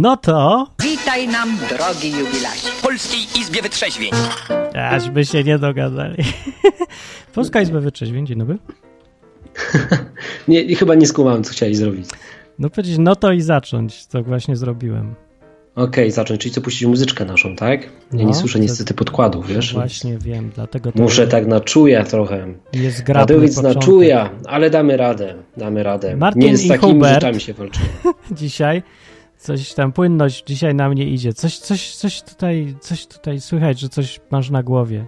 No to... Witaj nam, drogi jubilacie. W Polskiej Izbie Wytrzeźwień. Ażby się nie dogadali. Polska Izba Wytrzeźwień, dzień dobry. nie, chyba nie skumałem, co chciałeś zrobić. No powiedzieć no to i zacząć, co właśnie zrobiłem. Okej, okay, zacząć, czyli co puścić muzyczkę naszą, tak? Ja no, nie słyszę niestety podkładów, wiesz? Właśnie wiem, dlatego to Muszę tak na czuja trochę. Jest grabny Radowic na czuja, ale damy radę, damy radę. Martin nie z i takimi Hubert rzeczami się walczymy. dzisiaj coś tam, płynność dzisiaj na mnie idzie. Coś, coś, coś tutaj, coś tutaj słychać, że coś masz na głowie.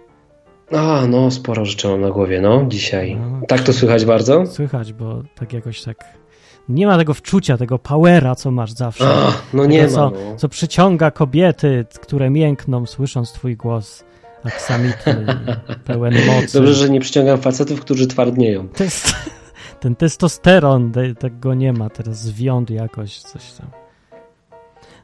A, no, sporo rzeczy mam na głowie, no, dzisiaj. No, tak to słychać bardzo? Słychać, bo tak jakoś tak nie ma tego wczucia, tego powera, co masz zawsze. Ach, no nie co, ma. No. Co przyciąga kobiety, które miękną, słysząc twój głos aksamitny, pełen mocy. Dobrze, że nie przyciągam facetów, którzy twardnieją. Ten testosteron, tego nie ma teraz, zwiąd jakoś, coś tam.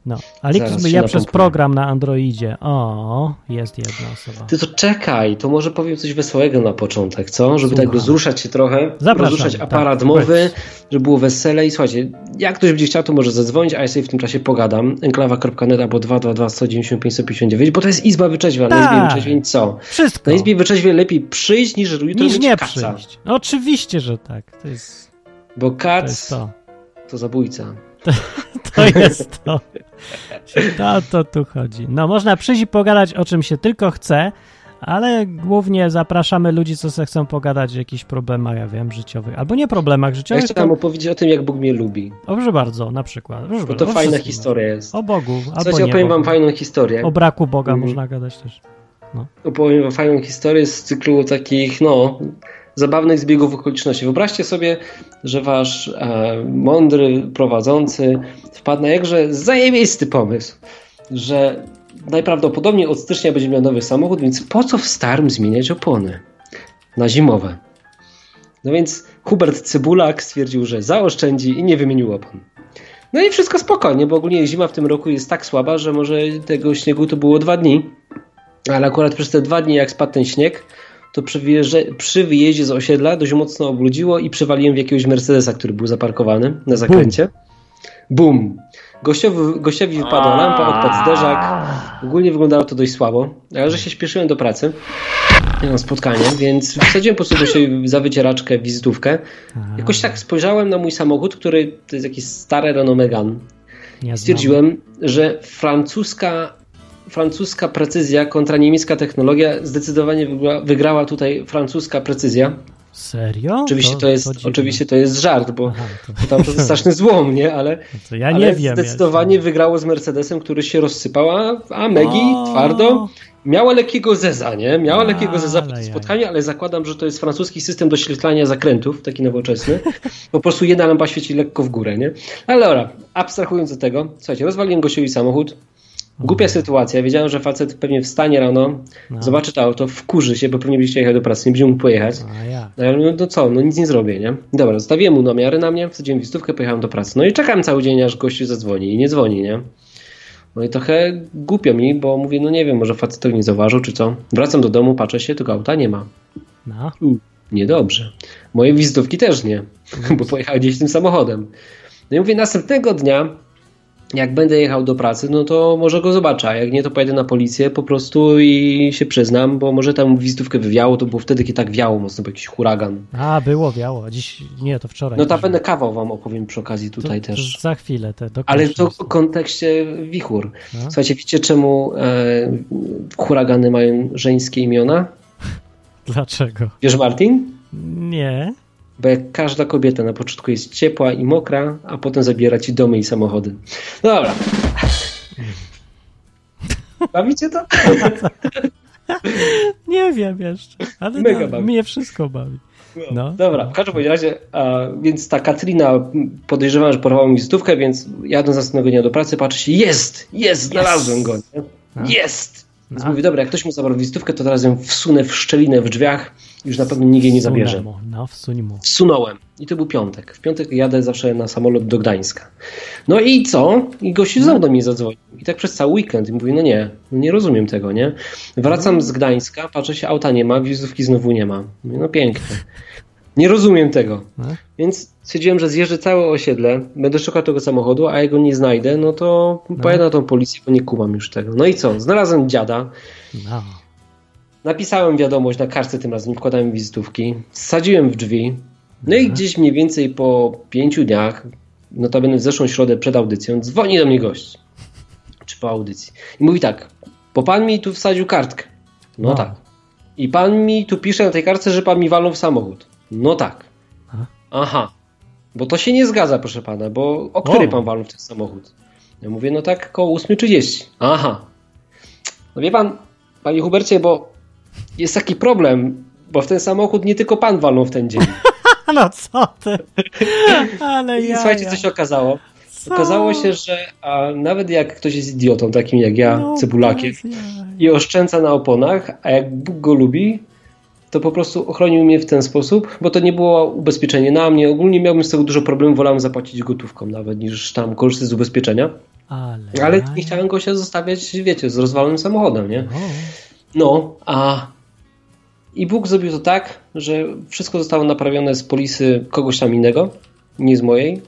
No, ale ja przez program na Androidzie. O, jest jedna osoba. Ty to czekaj, to może powiem coś wesołego na początek, co? Żeby Słucham. tak rozruszać się trochę, Zapraszam, rozruszać tak, aparat tak, mowy, żeby było wesele i słuchajcie, jak ktoś będzie chciał, to może zadzwonić, a ja sobie w tym czasie pogadam. enklawa.net albo 222 195 159, bo to jest Izba Wyczeźwia, tak. na Izbie Wyczeźwień co? Wszystko. Na Izbie Wyczeźwie lepiej przyjść niż jutro niż nie kaca. przyjść. Oczywiście, że tak. To jest... Bo kac to. to zabójca. To jest to. O to tu chodzi. No, można przyjść i pogadać o czym się tylko chce, ale głównie zapraszamy ludzi, co se chcą pogadać o jakichś problemach, ja wiem, życiowych. Albo nie problemach życiowych. Ja chciałem to... opowiedzieć o tym, jak Bóg mnie lubi. Proszę bardzo, na przykład. Bo to fajna historia jest. O Bogu, albo Słuchajcie, opowiem wam fajną historię. O braku Boga mm. można gadać też. No. Opowiem wam fajną historię z cyklu takich, no, zabawnych zbiegów okoliczności. Wyobraźcie sobie, że wasz e, mądry prowadzący wpadł na jakże zajebisty pomysł, że najprawdopodobniej od stycznia będzie miał nowy samochód, więc po co w starym zmieniać opony na zimowe? No więc Hubert Cybulak stwierdził, że zaoszczędzi i nie wymienił opon. No i wszystko spokojnie, bo ogólnie zima w tym roku jest tak słaba, że może tego śniegu to było dwa dni, ale akurat przez te dwa dni, jak spadł ten śnieg, to przy, przy wyjeździe z osiedla dość mocno obludziło i przywaliłem w jakiegoś Mercedesa, który był zaparkowany na zakręcie. Bum! Gościowi, gościowi wypadła lampa, odpadł zderzak. Ogólnie wyglądało to dość słabo, ale że się śpieszyłem do pracy na spotkanie, więc wsadziłem po prostu się za wycieraczkę wizytówkę. Jakoś tak spojrzałem na mój samochód, który to jest jakiś stary Renault Megane. Stwierdziłem, że francuska francuska precyzja kontra niemiecka technologia. Zdecydowanie wygrała tutaj francuska precyzja. Serio? Oczywiście to, to jest, to oczywiście to jest żart, bo Aha, to... tam to jest straszny złom, nie? Ale, to ja nie wiem. Zdecydowanie wygrało z Mercedesem, który się rozsypał, a Megi twardo miała lekkiego zeza, nie? Miała a, lekkiego zeza po tym spotkaniu, ale zakładam, że to jest francuski system doświetlania zakrętów, taki nowoczesny. Po prostu jedna lampa świeci lekko w górę, nie? Ale dobra, abstrahując od tego, słuchajcie, rozwaliłem gościowi samochód, Głupia sytuacja. Wiedziałem, że facet pewnie wstanie rano, no. zobaczy to auto, wkurzy się, bo pewnie będzie jechał do pracy, nie będzie mógł pojechać. No, no, no co, no nic nie zrobię, nie? Dobra, zostawiłem mu namiary na mnie, wsadziłem wizytówkę, pojechałem do pracy. No i czekam cały dzień, aż gościu zadzwoni i nie dzwoni, nie? No i trochę głupio mi, bo mówię, no nie wiem, może facet tego nie zauważył, czy co. Wracam do domu, patrzę się, tego auta nie ma. No. U, niedobrze. Moje wizytówki też nie, bo pojechał gdzieś tym samochodem. No i mówię, następnego dnia jak będę jechał do pracy, no to może go zobaczę, a jak nie, to pojedę na policję po prostu i się przyznam, bo może tam wizytówkę wywiało, to było wtedy, kiedy tak wiało mocno, był jakiś huragan. A, było, wiało, a dziś, nie, to wczoraj. No ta będę kawał wam opowiem przy okazji tutaj to, też. To za chwilę. Te, Ale to w kontekście wichur. A? Słuchajcie, wiecie czemu e, huragany mają żeńskie imiona? Dlaczego? Wiesz Martin? Nie. Bo jak każda kobieta na początku jest ciepła i mokra, a potem zabiera ci domy i samochody. No dobra. Bawicie to? Nie wiem jeszcze, ale Mega no, bawi. mnie wszystko bawi. No. Dobra, w każdym razie, a, więc ta Katrina podejrzewam, że porwała mi wizytówkę, więc jadąc następnego dnia do pracy, patrzę się, jest, jest, znalazłem go. Nie? No. Jest! Więc no. mówi, dobra, jak ktoś mu zabrał wizytówkę, to teraz ją wsunę w szczelinę w drzwiach już na pewno nikt jej nie zabierze. No. Wsunąłem. I to był piątek. W piątek jadę zawsze na samolot do Gdańska. No i co? I gościu znowu do mnie zadzwonił. I tak przez cały weekend. I mówi, no nie, no nie rozumiem tego, nie? Wracam z Gdańska, patrzę się, auta nie ma, wizytówki znowu nie ma. Mówię, no pięknie. Nie rozumiem tego. No. Więc stwierdziłem, że zjeżdżę całe osiedle, będę szukał tego samochodu, a jak go nie znajdę, no to pojadę na tą policję, bo nie kumam już tego. No i co? Znalazłem dziada, No. Napisałem wiadomość na kartce tym razem, wkładałem wizytówki, wsadziłem w drzwi, no i gdzieś mniej więcej po pięciu dniach, notabene w zeszłą środę przed audycją, dzwoni do mnie gość. Czy po audycji. I mówi tak, bo pan mi tu wsadził kartkę. No, No. tak. I pan mi tu pisze na tej kartce, że pan mi walnął w samochód. No tak. Aha. Bo to się nie zgadza, proszę pana, bo o której O. pan walnął w ten samochód? Ja mówię, no tak koło 8.30. Aha. No wie pan, panie Hubercie, bo jest taki problem, bo w ten samochód nie tylko pan walnął w ten dzień. No co ty? Ale I ja. słuchajcie, co się okazało. Co? Okazało się, że a, nawet jak ktoś jest idiotą, takim jak ja, No, cebulakiem, i oszczędza na oponach, a jak Bóg go lubi, to po prostu ochronił mnie w ten sposób, bo to nie było ubezpieczenie na mnie. Ogólnie miałbym z tego dużo problemów, wolałem zapłacić gotówką nawet, niż tam korzystać z ubezpieczenia. Ale, Ale nie chciałem go się zostawiać, wiecie, z rozwalonym samochodem, nie? No, a i Bóg zrobił to tak, że wszystko zostało naprawione z polisy kogoś tam innego, nie z mojej.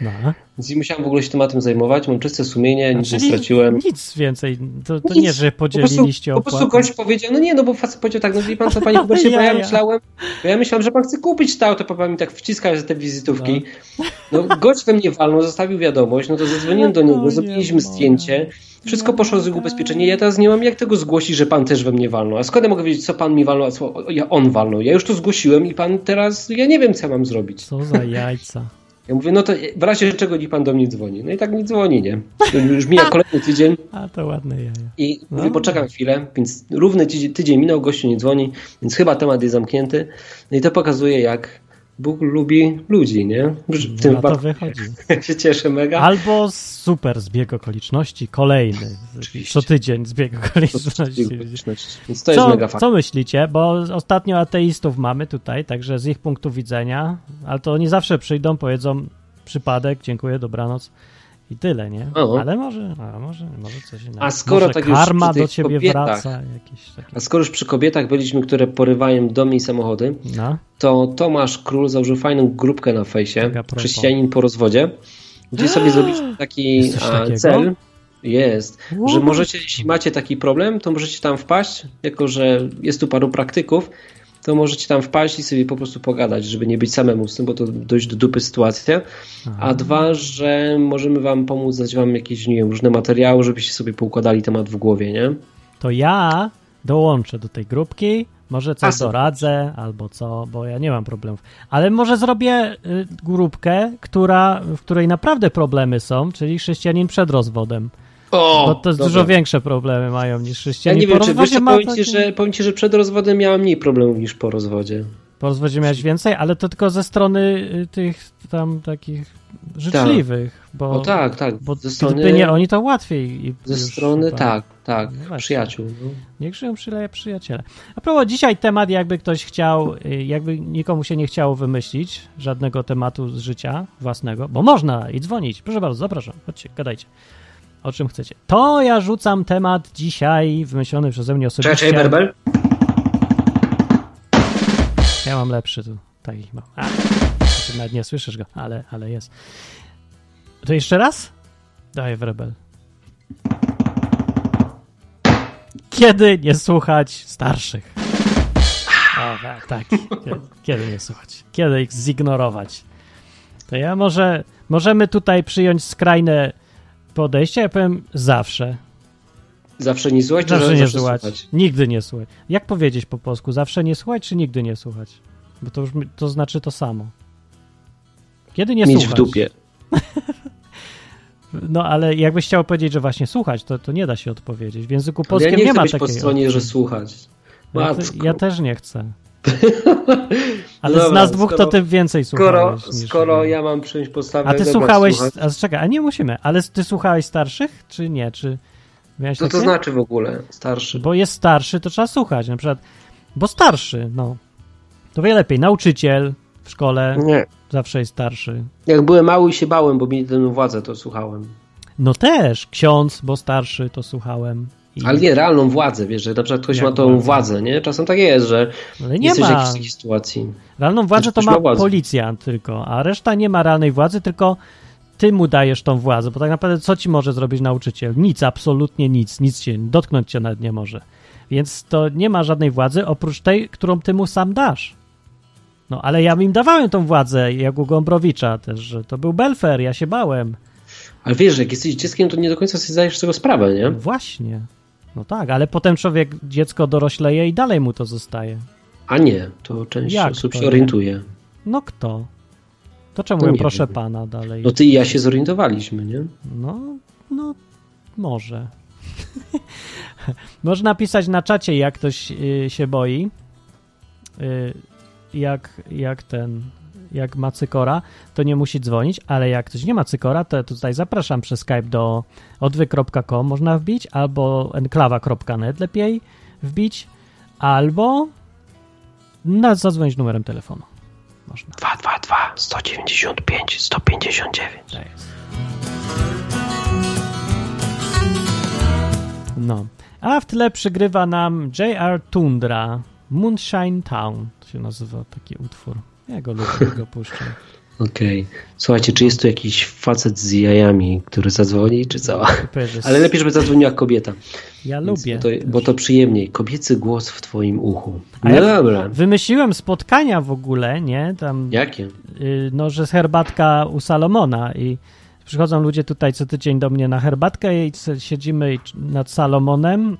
No. Więc nie musiałem w ogóle się tematem zajmować, mam czyste sumienie, nic nie Czyli straciłem. Nic więcej. To, to Nic. nie, że Po prostu, podzieliliście po prostu gość powiedział, no nie, no bo facet powiedział tak, no wie pan co, panie Hubercie, bo ja myślałem, bo ja myślałem, że pan chce kupić to auto, pan mi tak wciskał te wizytówki. No. No gość we mnie walnął, zostawił wiadomość, no to zadzwoniłem do niego, No zrobiliśmy nie zdjęcie, wszystko Nie poszło z mogę. ubezpieczenia, ja teraz nie mam jak tego zgłosić, że pan też we mnie walnął. A skąd ja mogę wiedzieć, co pan mi walnął, a co ja, on walnął? Ja już to zgłosiłem i pan teraz, ja nie wiem, co ja mam zrobić. Co za jajca. Ja mówię, no to w razie czego niech pan do mnie dzwoni. No i tak mi dzwoni, nie? Już mija kolejny tydzień, A to ładne jaja. i No. mówię, poczekam chwilę, więc równy tydzień, tydzień minął, gościu nie dzwoni, więc chyba temat jest zamknięty. No i to pokazuje, jak Bóg lubi ludzi, nie? W tym No to wychodzi. się cieszę mega. Albo super zbieg okoliczności, kolejny. Oczywiście. Co tydzień zbieg okoliczności. Więc to jest Co, mega fakt. co myślicie? Bo ostatnio ateistów mamy tutaj, także z ich punktu widzenia, ale to oni zawsze przyjdą, powiedzą przypadek, dziękuję, dobranoc i tyle, nie? O. Ale może, a może, może coś innego. A skoro może tak już karma tych do ciebie kobietach- wraca, jakieś takie. A skoro już przy kobietach byliśmy, które porywają domy i samochody, No, to Tomasz Król założył fajną grupkę na fejsie, Tak chrześcijanin po rozwodzie, gdzie sobie zrobić taki cel. Jest, What? że możecie, jeśli macie taki problem, to możecie tam wpaść, jako że jest tu paru praktyków, to możecie tam wpaść i sobie po prostu pogadać, żeby nie być samemu z tym, bo to dość do dupy sytuacja. A dwa, że możemy wam pomóc, dać wam jakieś nie wiem, różne materiały, żebyście sobie poukładali temat w głowie, nie? to ja dołączę do tej grupki, może coś doradzę albo co, bo ja nie mam problemów. Ale może zrobię y, grupkę, która, w której naprawdę problemy są, czyli chrześcijanin przed rozwodem. O, Bo to jest dobra. dużo większe problemy mają niż Ja chrześcijanin nie po wiem, czy wiesz, powiem, że, powiem ci, że przed rozwodem miałam mniej problemów niż po rozwodzie. Po rozwodzie miałeś więcej, ale to tylko ze strony y, tych tam takich życzliwych, bo, O tak, tak. bo ze strony, gdyby nie oni, to łatwiej. i ze już strony chyba. tak, tak, No przyjaciół. No. Niech żyją przyleje przyjaciele. A propos, dzisiaj temat, jakby ktoś chciał, y, jakby nikomu się nie chciało wymyślić żadnego tematu z życia własnego, bo można i dzwonić. Proszę bardzo, zapraszam, chodźcie, gadajcie. O czym chcecie. To ja rzucam temat dzisiaj wymyślony przeze mnie osobiście. Czekaj, Berbel. Ja mam lepszy tu. Taki mam. A, ty nawet nie słyszysz go, ale, ale jest. To jeszcze raz? Daj w rebel. Kiedy nie słuchać starszych? O, tak, tak. Kiedy, kiedy nie słuchać? Kiedy ich zignorować? To ja może, możemy tutaj przyjąć skrajne podejście, ja powiem zawsze. Zawsze nie słuchać, czy Zawsze nie zawsze słuchać. słuchać? Nigdy nie słuchać. Jak powiedzieć po polsku? Zawsze nie słuchać, czy nigdy nie słuchać? Bo to już to znaczy to samo. Kiedy nie Mieć słuchać? w dupie. No ale jakbyś chciał powiedzieć, że właśnie słuchać, to, to nie da się odpowiedzieć. W języku Ale ja polskim nie nie, chcę ma być po takiej stronie, że słuchać. Ja, te, ja też nie chcę. Ale z Dobra, nas dwóch to skoro- ty więcej Skoro, słuchałeś. niż skoro ja. mam przyjąć postawę, A ty słuchałeś, a czekaj, a nie musimy, ale ty słuchałeś starszych, czy nie? Czy miałeś Co to znaczy w ogóle starszy? Bo jest starszy, to trzeba słuchać. Na przykład, bo starszy, no. To wie lepiej. Nauczyciel w szkole Nie. zawsze jest starszy. Jak byłem mały i się bałem, bo mieli tę władzę, to słuchałem. No też, ksiądz, bo starszy, to słuchałem. I, Ale nie, realną władzę, wiesz, że na przykład ktoś Jak ma tą władzę? władzę, nie? Czasem tak jest, że ale nie jesteś w ma. jakiejś takiej sytuacji. Realną władzę to ma ma policjant tylko, a reszta nie ma realnej władzy, tylko ty mu dajesz tą władzę, bo tak naprawdę co ci może zrobić nauczyciel? Nic, absolutnie nic, nic cię, dotknąć cię nawet nie może. Więc to nie ma żadnej władzy oprócz tej, którą ty mu sam dasz. No, ale ja im dawałem tą władzę, jak u Gombrowicza też, że to był Belfer, ja się bałem. Ale wiesz, że jak jesteś dzieckiem, to nie do końca sobie zdajesz z tego sprawę, nie? No właśnie. No tak, ale potem człowiek, dziecko dorośleje i dalej mu to zostaje. A nie, to część Jak osób to się orientuje. No kto? To czemu To ja proszę wiem. pana dalej? No ty i ja się zorientowaliśmy, nie? No, no, może. Można napisać na czacie, jak ktoś y, się boi. Y, jak, jak ten, jak ma cykora, to nie musi dzwonić, ale jak ktoś nie ma cykora, to tutaj zapraszam przez Skype do odwy.com można wbić, albo enklawa.net lepiej wbić, albo na, zadzwonić numerem telefonu. Można. 222 195 159. Tak jest. No. A w tle przygrywa nam J.R. Tundra. Moonshine Town to się nazywa taki utwór. Ja go lubię, go puszczam. Okej. Słuchajcie, czy jest tu jakiś facet z jajami, który zadzwoni, czy co? Ale lepiej, żeby zadzwoniła kobieta. Ja Więc lubię. Bo to, bo to przyjemniej. Kobiecy głos w twoim uchu. No ja- dobra. Wymyśliłem spotkania w ogóle, nie? Tam, Jakie? y, no, że jest herbatka u Salomona i przychodzą ludzie tutaj co tydzień do mnie na herbatkę i siedzimy nad Salomonem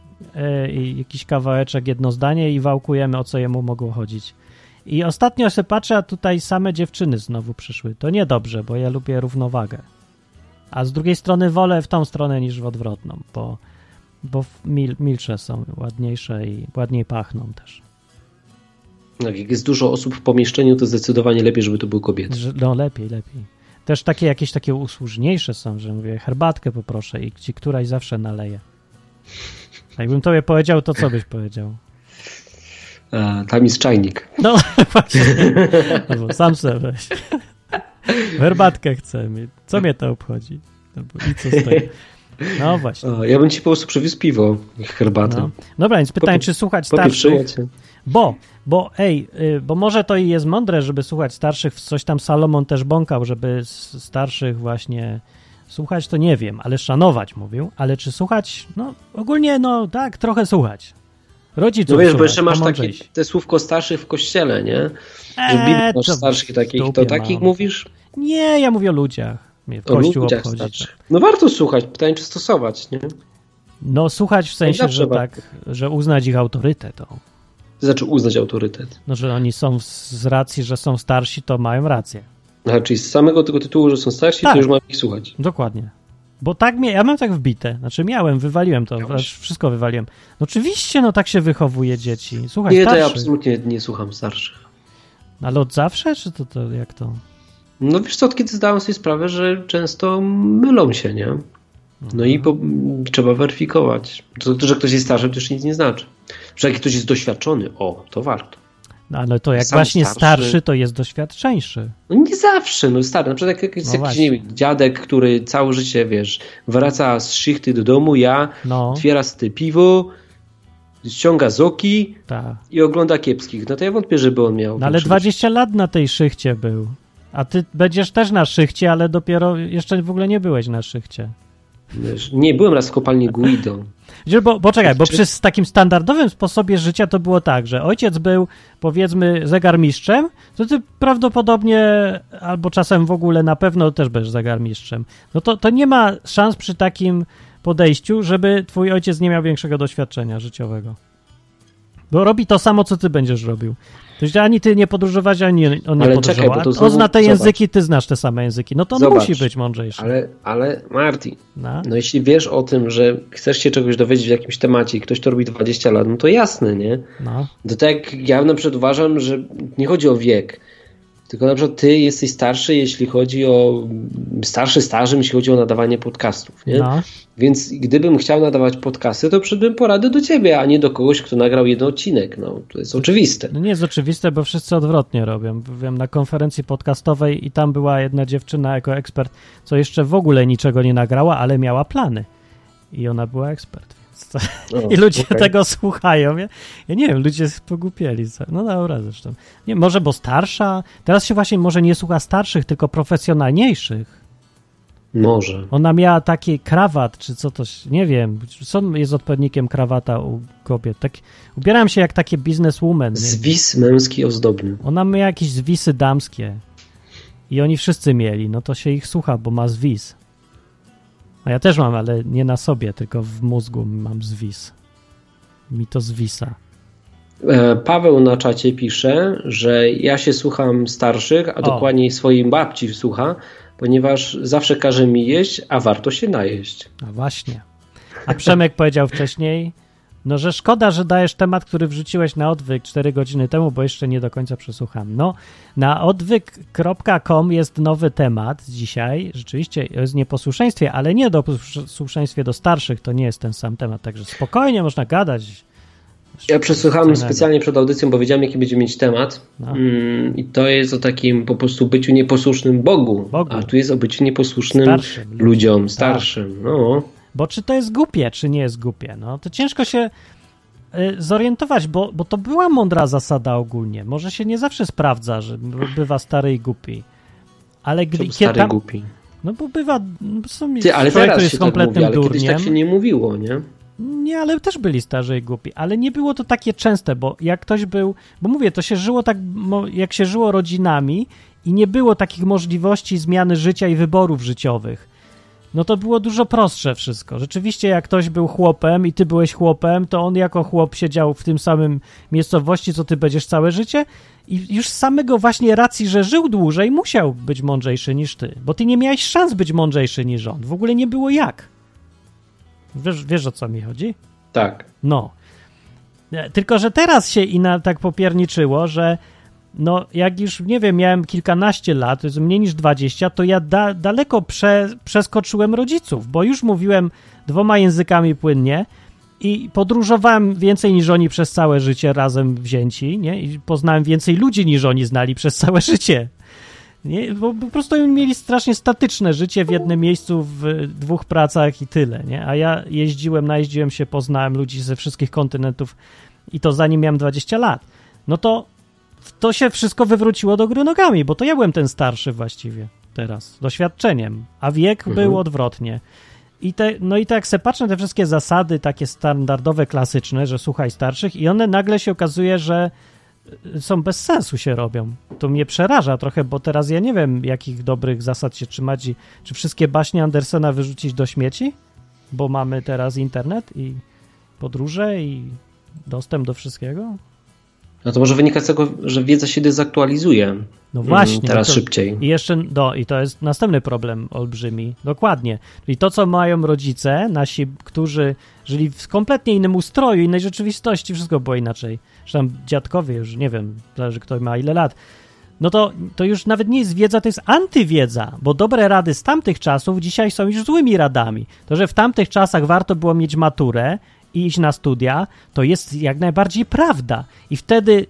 y, i jakiś kawałeczek, jedno zdanie i wałkujemy, o co jemu mogło chodzić. I ostatnio się patrzę, a tutaj same dziewczyny znowu przyszły. To niedobrze, bo ja lubię równowagę. A z drugiej strony wolę w tą stronę niż w odwrotną, bo, bo mil, milsze są, ładniejsze i ładniej pachną też. Tak, Jak jest dużo osób w pomieszczeniu, to zdecydowanie lepiej, żeby to był kobiety. No lepiej, lepiej. Też takie jakieś takie usłużniejsze są, że mówię, herbatkę poproszę i ci któraś zawsze naleje. Jakbym tobie powiedział, to co byś powiedział? A, tam jest czajnik. No właśnie. No sam sobie weź. Herbatkę chcę mieć. Co mnie to obchodzi? I co tego? No właśnie. Ja bym ci po prostu przywiózł piwo i herbatę. No. Dobra, więc pytanie, czy słuchać starszych? Bo, bo ej, y, bo może to i jest mądre, żeby słuchać starszych, coś tam Salomon też bąkał, żeby starszych właśnie słuchać, to nie wiem, ale szanować mówił, ale czy słuchać, no ogólnie, no tak, trochę słuchać. Rodziców No wiesz, bo jeszcze masz takie, te słówko starszych w kościele, nie? Że Eee, w masz starszych w takich, to takich mam. mówisz? Nie, ja mówię o ludziach. Mnie O Kościół obchodzi. starszych. No warto słuchać, pytanie czy stosować, nie? No słuchać w sensie, zawsze że warto. tak, że uznać ich autorytet. To znaczy uznać autorytet. No, że oni są z racji, że są starsi, to mają rację. Aha, czyli z samego tego tytułu, że są starsi, Tak. to już mam ich słuchać. Dokładnie. Bo tak mnie, ja mam tak wbite. Znaczy miałem, wywaliłem to, wręcz wszystko wywaliłem. No oczywiście, no tak się wychowuje dzieci. Słuchaj, Nie, to ja starszych. absolutnie nie słucham starszych. Ale od zawsze, czy to, to jak to? No wiesz co, od kiedy zdałem sobie sprawę, że często mylą się, nie? No i po, trzeba weryfikować. To, to, że ktoś jest starszy, to jeszcze nic nie znaczy. Że jak ktoś jest doświadczony, o, to warto. No ale to jak Sam właśnie starszy. starszy, to jest doświadczeńszy. No nie zawsze, no stary. Na przykład jak jest No jakiś wiem, dziadek, który całe życie, wiesz, wraca z szychty do domu, ja, No, otwiera sobie piwo, ściąga zoki tak. i ogląda kiepskich. No to ja wątpię, żeby on miał. No ale większe 20 lat na tej szychcie był. A ty będziesz też na szychcie, ale dopiero jeszcze w ogóle nie byłeś na szychcie. Nie, byłem raz w kopalni Guido. Bo, bo czekaj, bo przy takim standardowym sposobie życia to było tak, że ojciec był powiedzmy zegarmistrzem, to ty prawdopodobnie albo czasem w ogóle na pewno też będziesz zegarmistrzem. No to, to nie ma szans przy takim podejściu, żeby twój ojciec nie miał większego doświadczenia życiowego. Bo robi to samo, co ty będziesz robił. To ani ty nie podróżować, ani on nie Ale podróżował. czekaj, bo to On znowu- zna te zobacz. języki, ty znasz te same języki. No to on Zobacz. musi być mądrzejszy. Ale, ale Marty, No. no jeśli wiesz o tym, że chcesz się czegoś dowiedzieć w jakimś temacie i ktoś to robi 20 lat, no to jasne, nie? No. To tak ja na przykład uważam, że nie chodzi o wiek, tylko na przykład ty jesteś starszy, jeśli chodzi o starszy stażem, jeśli chodzi o nadawanie podcastów, nie? No. Więc gdybym chciał nadawać podcasty, to przyszedłbym porady do ciebie, a nie do kogoś, kto nagrał jeden odcinek. No, to jest oczywiste. No nie jest oczywiste, bo wszyscy odwrotnie robią. Byłem na konferencji podcastowej i tam była jedna dziewczyna jako ekspert, co jeszcze w ogóle niczego nie nagrała, ale miała plany. I ona była ekspert, więc. O, I ludzie okej. tego słuchają. Ja, ja nie wiem, ludzie pogłupieli. co- No dobra, zresztą. Nie, może bo starsza. Teraz się właśnie może nie słucha starszych, tylko profesjonalniejszych. Może. Ona miała taki krawat, czy co to, się- nie wiem, co jest odpowiednikiem krawata u kobiet. Tak, ubierałem się jak takie bizneswoman. Zwis męski ozdobny. Ona miała jakieś zwisy damskie. I oni wszyscy mieli, no to się ich słucha, bo ma zwis. A ja też mam, ale nie na sobie, tylko w mózgu mam zwis. Mi to zwisa. E, Paweł na czacie pisze, że ja się słucham starszych, a O. dokładniej swojej babci słucha, ponieważ zawsze każe mi jeść, a warto się najeść. A właśnie. A Przemek powiedział wcześniej, no że szkoda, że dajesz temat, który wrzuciłeś na odwyk 4 godziny temu, bo jeszcze nie do końca przesłucham. No, na odwyk.com jest nowy temat dzisiaj. Rzeczywiście jest nieposłuszeństwie, ale nie do posłuszeństwie do starszych, to nie jest ten sam temat, także spokojnie można gadać. Ja przesłuchałem specjalnie przed audycją, bo wiedziałem, jaki będzie mieć temat. No. Mm, I to jest o takim po prostu byciu nieposłusznym Bogu. Bogu. A tu jest o byciu nieposłusznym Starszym ludziom. ludziom, starszym. No. Bo czy to jest głupie, czy nie jest głupie? No to ciężko się y, zorientować, bo, bo to była mądra zasada ogólnie. Może się nie zawsze sprawdza, że bywa stary i głupi. Ale gdy stary tam, głupi. No bo bywa. no Są Ty, ale człowiek, teraz jest tak kompletnym mówi, ale kiedyś tak się nie mówiło, nie? Nie, ale też byli starzy i głupi. Ale nie było to takie częste, bo jak ktoś był. Bo mówię, to się żyło tak, jak się żyło rodzinami i nie było takich możliwości zmiany życia i wyborów życiowych. No to było dużo prostsze wszystko. Rzeczywiście, jak ktoś był chłopem i ty byłeś chłopem, to on jako chłop siedział w tym samym miejscowości, co ty będziesz całe życie i już z samego właśnie racji, że żył dłużej, musiał być mądrzejszy niż ty, bo ty nie miałeś szans być mądrzejszy niż on. W ogóle nie było jak. Wiesz, wiesz o co mi chodzi? Tak. No. E, Tylko, że teraz się ina tak popierniczyło, że no jak już, nie wiem, miałem kilkanaście lat, to jest mniej niż 20, to ja da, daleko prze, przeskoczyłem rodziców, bo już mówiłem dwoma językami płynnie i podróżowałem więcej niż oni przez całe życie razem wzięci, nie? I poznałem więcej ludzi niż oni znali przez całe życie. Nie? Bo po prostu oni mieli strasznie statyczne życie w jednym miejscu, w dwóch pracach i tyle, nie? A ja jeździłem, najeździłem się, poznałem ludzi ze wszystkich kontynentów i to zanim miałem 20 lat. No to to się wszystko wywróciło do gry nogami, bo to ja byłem ten starszy właściwie teraz, doświadczeniem, a wiek Mhm. był odwrotnie. I te, no i tak jak se patrzę te wszystkie zasady takie standardowe, klasyczne, że słuchaj starszych i one nagle się okazuje, że y, są bez sensu się robią. To mnie przeraża trochę, bo teraz ja nie wiem, jakich dobrych zasad się trzymać i czy wszystkie baśnie Andersena wyrzucić do śmieci, bo mamy teraz internet i podróże i dostęp do wszystkiego. No to może wynika z tego, że wiedza się dezaktualizuje. No właśnie. Mm, Teraz to, szybciej. I jeszcze, no, i to jest następny problem olbrzymi. Dokładnie. Czyli to, co mają rodzice, nasi, którzy żyli w kompletnie innym ustroju, innej rzeczywistości, wszystko było inaczej. Że tam dziadkowie już, nie wiem, zależy kto ma ile lat. No to, to już nawet nie jest wiedza, to jest antywiedza, bo dobre rady z tamtych czasów dzisiaj są już złymi radami. To, że w tamtych czasach warto było mieć maturę iść na studia, to jest jak najbardziej prawda. I wtedy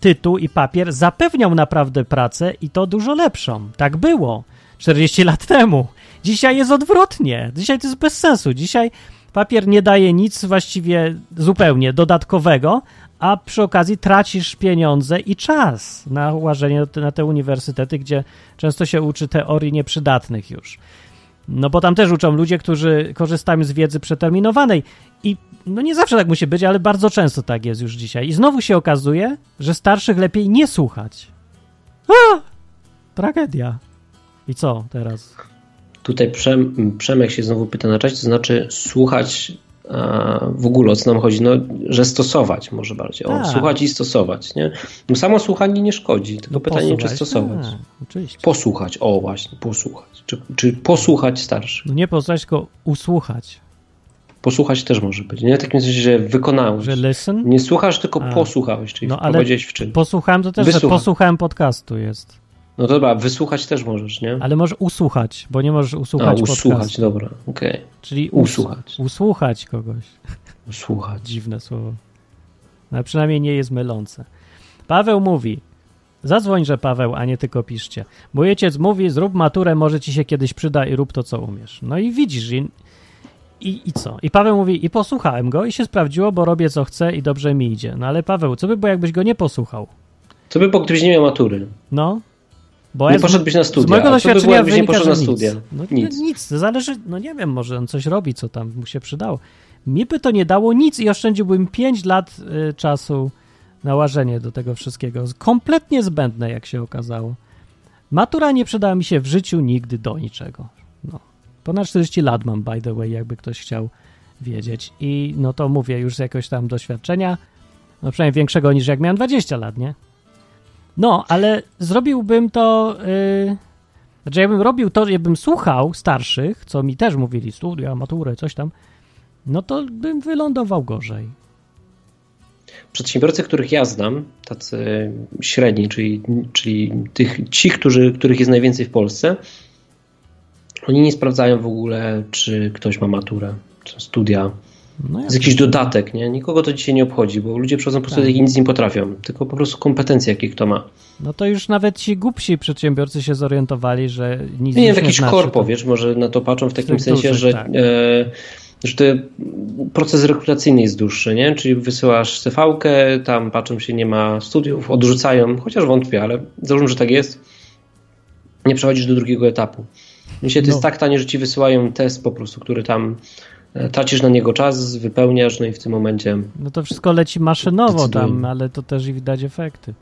tytuł i papier zapewniał naprawdę pracę i to dużo lepszą. Tak było 40 lat temu. Dzisiaj jest odwrotnie. Dzisiaj to jest bez sensu. Dzisiaj papier nie daje nic właściwie zupełnie dodatkowego, a przy okazji tracisz pieniądze i czas na łażenie na te uniwersytety, gdzie często się uczy teorii nieprzydatnych już. No bo tam też uczą ludzie, którzy korzystają z wiedzy przeterminowanej i no nie zawsze tak musi być, ale bardzo często tak jest już dzisiaj. I znowu się okazuje, że starszych lepiej nie słuchać. A! Tragedia. I co teraz? Tutaj Przem, Przemek się znowu pyta na czacie, to znaczy słuchać w ogóle o co nam chodzi, no, że stosować może bardziej. O, Tak. słuchać i stosować, nie? No samo słuchanie nie szkodzi, tylko No pytanie, czy posłuchać? stosować. Tak, oczywiście. Posłuchać, o właśnie, posłuchać. Czy, czy posłuchać starszy? No nie posłuchać, tylko usłuchać. Posłuchać też może być, nie? W takim sensie, że wykonałeś. Że listen? Nie słuchasz, tylko A. posłuchałeś, czyli No, ale wprowadziłeś w czyn. Posłuchałem to też, że Wysłucham. posłuchałem podcastu jest. No dobra, wysłuchać też możesz, nie? Ale możesz usłuchać, bo nie możesz A, usłuchać usłuchać, podcastu. dobra, okej. Czyli us- Usłuchać. Usłuchać kogoś. Usłuchać. Dziwne słowo. No, przynajmniej nie jest mylące. Paweł mówi, zadzwoń, że Paweł, a nie tylko piszcie. Mój ojciec mówi, zrób maturę, może ci się kiedyś przyda i rób to, co umiesz. No i widzisz, i, i, I co? I Paweł mówi, i posłuchałem go i się sprawdziło, bo robię co chcę i dobrze mi idzie. No ale Paweł, co by było, jakbyś go nie posłuchał? Co by było, gdybyś nie miał matury? No. Bo nie ja poszedłbyś na studia. Z mojego by doświadczenia nie wynika, poszedł że na studia? Nic. No, Nic. nic. nic. Zależy, no nie wiem, może on coś robi, co tam mu się przydało. Mi by to nie dało nic i oszczędziłbym 5 lat y, czasu na łażenie do tego wszystkiego. Kompletnie zbędne, jak się okazało. Matura nie przydała mi się w życiu nigdy do niczego. No. Ponad 40 lat mam, by the way, jakby ktoś chciał wiedzieć. I no to mówię już z jakiegoś tam doświadczenia, no przynajmniej większego niż jak miałem 20 lat, nie? No, ale zrobiłbym to. Yy... Znaczy, jakbym robił to, jakbym słuchał starszych, co mi też mówili, studia, maturę, coś tam, no to bym wylądował gorzej. Przedsiębiorcy, których ja znam, tacy średni, czyli, czyli tych, ci, którzy, których jest najwięcej w Polsce, oni nie sprawdzają w ogóle, czy ktoś ma maturę, czy studia. No, To jest jakiś dodatek, nie? Nikogo to dzisiaj nie obchodzi, bo ludzie przychodzą po prostu Tak. tak. nic nie potrafią, tylko po prostu kompetencje, jakie kto ma. no to już nawet ci głupsi przedsiębiorcy się zorientowali, że nic Nie już w jakiś znaczy, korpo, to- wiesz, może na to patrzą w takim sensie, dużych, że, tak. e, że te, proces rekrutacyjny jest dłuższy, nie? Czyli wysyłasz CV-kę, tam patrzą się, nie ma studiów, odrzucają, chociaż wątpię, ale załóżmy, że tak jest, nie przechodzisz do drugiego etapu. To No. jest tak tanie, że ci wysyłają test po prostu, który tam tracisz na niego czas, wypełniasz, no i w tym momencie No to wszystko leci maszynowo tam, ale to też i widać efekty.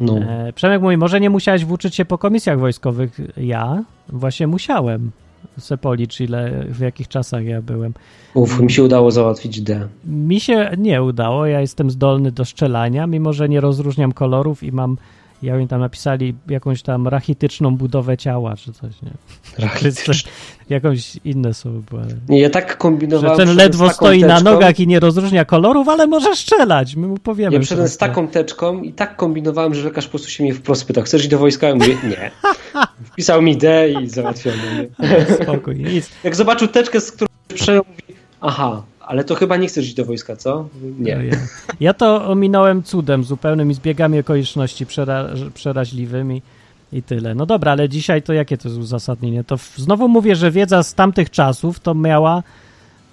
no, E, Przemek mówi, może nie musiałeś włóczyć się po komisjach wojskowych. Ja właśnie musiałem se policz, ile, w jakich czasach ja byłem. uf, mi się udało załatwić D. Mi się nie udało, ja jestem zdolny do strzelania, mimo że nie rozróżniam kolorów i mam, jak oni tam napisali, jakąś tam rachityczną budowę ciała, czy coś, nie? Rachityczny. Jakąś inne słowo Nie, ja tak Że kombinowałem. ten przyszedłem ledwo stoi na teczką. nogach i nie rozróżnia kolorów, ale może strzelać, my mu powiemy. Ja przyszedłem z taką teczką i tak kombinowałem, że lekarz po prostu się mnie wprost pytał, chcesz iść do wojska? Ja mówię, nie. Wpisał mi D i załatwiony. Spokój, nic. Jak zobaczył teczkę, z którą przejął, mówi, aha, ale to chyba nie chcesz iść do wojska, co? No Nie. ja. ja to ominąłem cudem zupełnym i zbiegami okoliczności przera przeraźliwymi i tyle. No dobra, ale dzisiaj to jakie to jest uzasadnienie? To znowu mówię, że wiedza z tamtych czasów to miała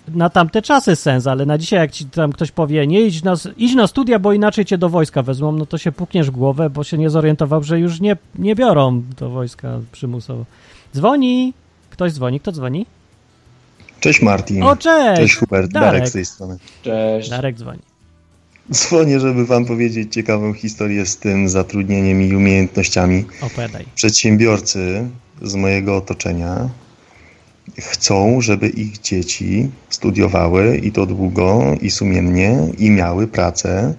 na tamte czasy sens, ale na dzisiaj jak ci tam ktoś powie, nie idź na, idź na studia, bo inaczej cię do wojska wezmą, no to się pukniesz w głowę, bo się nie zorientował, że już nie, nie biorą do wojska przymusowo. Dzwoni. Ktoś dzwoni. Kto dzwoni? Cześć Martin. O, cześć! Cześć Hubert, Darek. Darek. z tej strony. Cześć. Darek dzwoni. Dzwonię, żeby wam powiedzieć ciekawą historię z tym zatrudnieniem i umiejętnościami. Opowiadaj. Przedsiębiorcy z mojego otoczenia chcą, żeby ich dzieci studiowały i to długo i sumiennie i miały pracę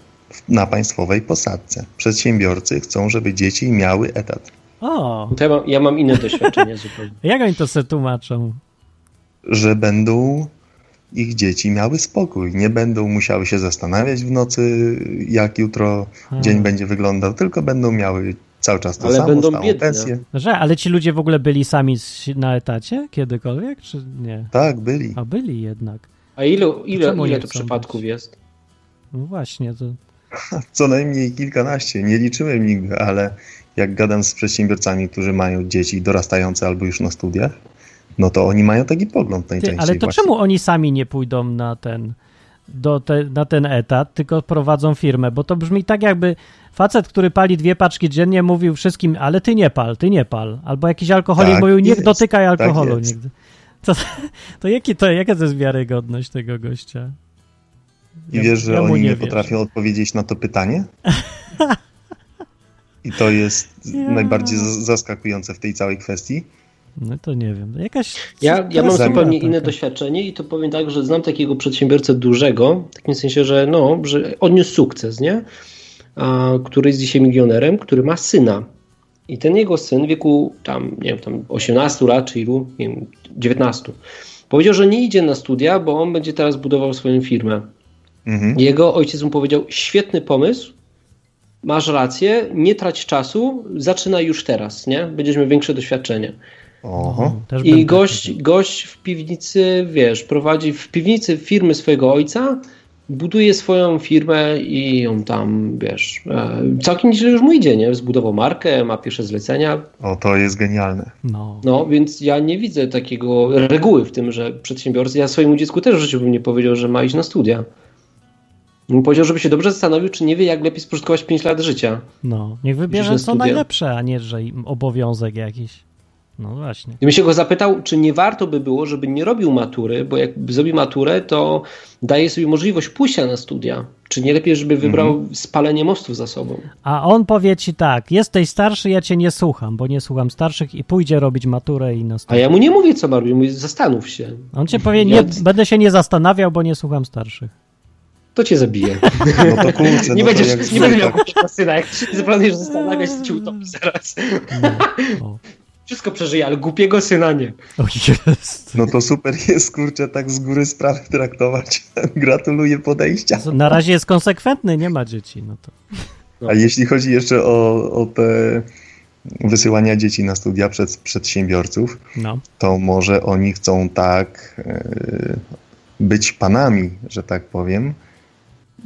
na państwowej posadce. Przedsiębiorcy chcą, żeby dzieci miały etat. O, To ja, mam, ja mam inne doświadczenie zupełnie. jak oni to se tłumaczą? Że będą ich dzieci miały spokój, nie będą musiały się zastanawiać w nocy, jak jutro A. dzień będzie wyglądał, tylko będą miały cały czas to Ale samo, będą stałą biedne. pensję. Że, ale ci ludzie w ogóle byli sami na etacie kiedykolwiek, czy nie? Tak, byli. A byli jednak. A ile, ile, ile to chcą przypadków być? jest? No właśnie, to Co najmniej kilkanaście, nie liczyłem nigdy, ale jak gadam z przedsiębiorcami, którzy mają dzieci dorastające albo już na studiach, no to oni mają taki pogląd ty, najczęściej ale to właśnie. czemu oni sami nie pójdą na ten do te, na ten etat, tylko prowadzą firmę, bo to brzmi tak jakby facet, który pali dwie paczki dziennie mówił wszystkim, ale ty nie pal, ty nie pal, albo jakiś alkoholik Tak mówił, nie jest, dotykaj tak alkoholu jest. nigdy. To, to, jaki to, jaka to jest wiarygodność tego gościa? I Ja- wiesz, że ja oni nie, wierzę. potrafią odpowiedzieć na to pytanie? I to jest Ja. najbardziej zaskakujące w tej całej kwestii. No to nie wiem, jakaś... Ja, ja mam zupełnie taka. inne doświadczenie i to powiem tak, że znam takiego przedsiębiorcę dużego, w takim sensie, że no, że odniósł sukces, nie? A, który jest dzisiaj milionerem, który ma syna. I ten jego syn w wieku tam, nie wiem, tam 18 lat, czy ilu, nie wiem, 19. Powiedział, że nie idzie na studia, bo on będzie teraz budował swoją firmę. Mhm. Jego ojciec mu powiedział: Świetny pomysł, masz rację, nie trać czasu, zaczynaj już teraz, nie? Będziesz miał większe doświadczenie. Oho. Też I gość, gość w piwnicy, wiesz, prowadzi w piwnicy firmy swojego ojca, buduje swoją firmę i ją tam, wiesz, e, całkiem nieźle już mu idzie, nie? Zbudował markę, ma pierwsze zlecenia, O, to jest genialne. No. no więc ja nie widzę takiego reguły w tym, że przedsiębiorcy, ja swojemu dziecku też w życiu bym nie powiedział, że ma iść na studia. Bym powiedział, żeby się dobrze zastanowił, czy nie wie, jak lepiej spożytkować 5 lat życia. No, niech wybierze co studia. najlepsze, a nie, że im obowiązek jakiś. No właśnie. Gdybym się go zapytał, czy nie warto by było, żeby nie robił matury, bo jak zrobi maturę, to daje sobie możliwość pójścia na studia. Czy nie lepiej, żeby wybrał spalenie mostów za sobą? A on powie ci tak, jesteś starszy, ja cię nie słucham, bo nie słucham starszych i pójdzie robić maturę i A następnie. ja mu nie mówię, co ma robić, mówię, zastanów się. On cię powie, nie, Ja- będę się nie zastanawiał, bo nie słucham starszych. To cię zabije. No to kurczę, nie no będziesz, to nie będę miał tak, syna. Jak się zaplanujesz zastanawiać, to cię utopi zaraz. No. Wszystko przeżyje, ale głupiego syna nie. o jest. No to super jest, kurczę, tak z góry sprawy traktować. Gratuluję podejścia. Na razie jest konsekwentny, nie ma dzieci. No to. A jeśli chodzi jeszcze o, o te wysyłania dzieci na studia przez przedsiębiorców, No. to może oni chcą tak e, być panami, że tak powiem,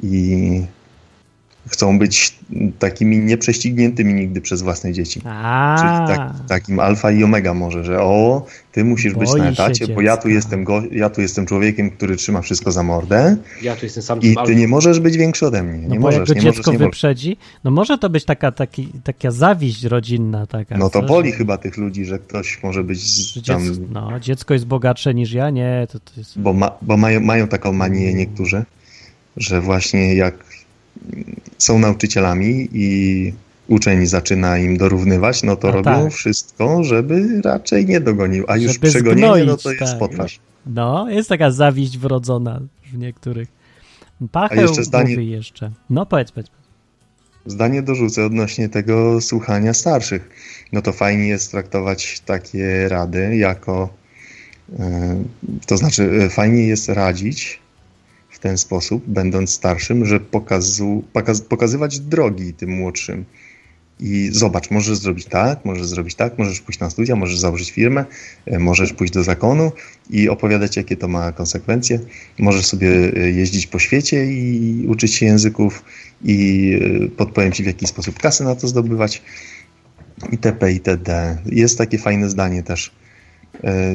i chcą być takimi nieprześcigniętymi nigdy przez własne dzieci. A, Czyli tak, takim alfa i omega może, że o, ty musisz być Boi na się etacie, bo ja tu, jestem go, ja tu jestem człowiekiem, który trzyma wszystko za mordę Ja tu jestem sam i ty nie możesz być większy ode mnie. no Nie bo jak możesz, go nie dziecko możesz, nie wyprzedzi, no może to być taka, taki, taka zawiść rodzinna. Taka, No to co, boli że- chyba tych ludzi, że ktoś może być tam, dziecko, no, dziecko jest bogatsze niż ja, nie, to, to jest... bo, ma, bo mają, mają taką manię niektórzy, że właśnie jak są nauczycielami i uczeń zaczyna im dorównywać, no to A robią tak. wszystko, żeby raczej nie dogonił, a już Żeby przegonienie, no to jest tak. potwarz. No, jest taka zawiść wrodzona w niektórych. Pacheł jeszcze zdanie- mówi jeszcze. No powiedz, powiedz. Zdanie dorzucę odnośnie tego słuchania starszych. No to fajnie jest traktować takie rady jako, e, to znaczy e, fajnie jest radzić ten sposób, będąc starszym, że pokazu, pokaz, pokazywać drogi tym młodszym. I zobacz, możesz zrobić tak, możesz zrobić tak, możesz pójść na studia, możesz założyć firmę, e, możesz pójść do zakonu i opowiadać, jakie to ma konsekwencje. Możesz sobie e, jeździć po świecie i uczyć się języków i e, podpowiem Ci, w jaki sposób kasę na to zdobywać itp. itd. Jest takie fajne zdanie też.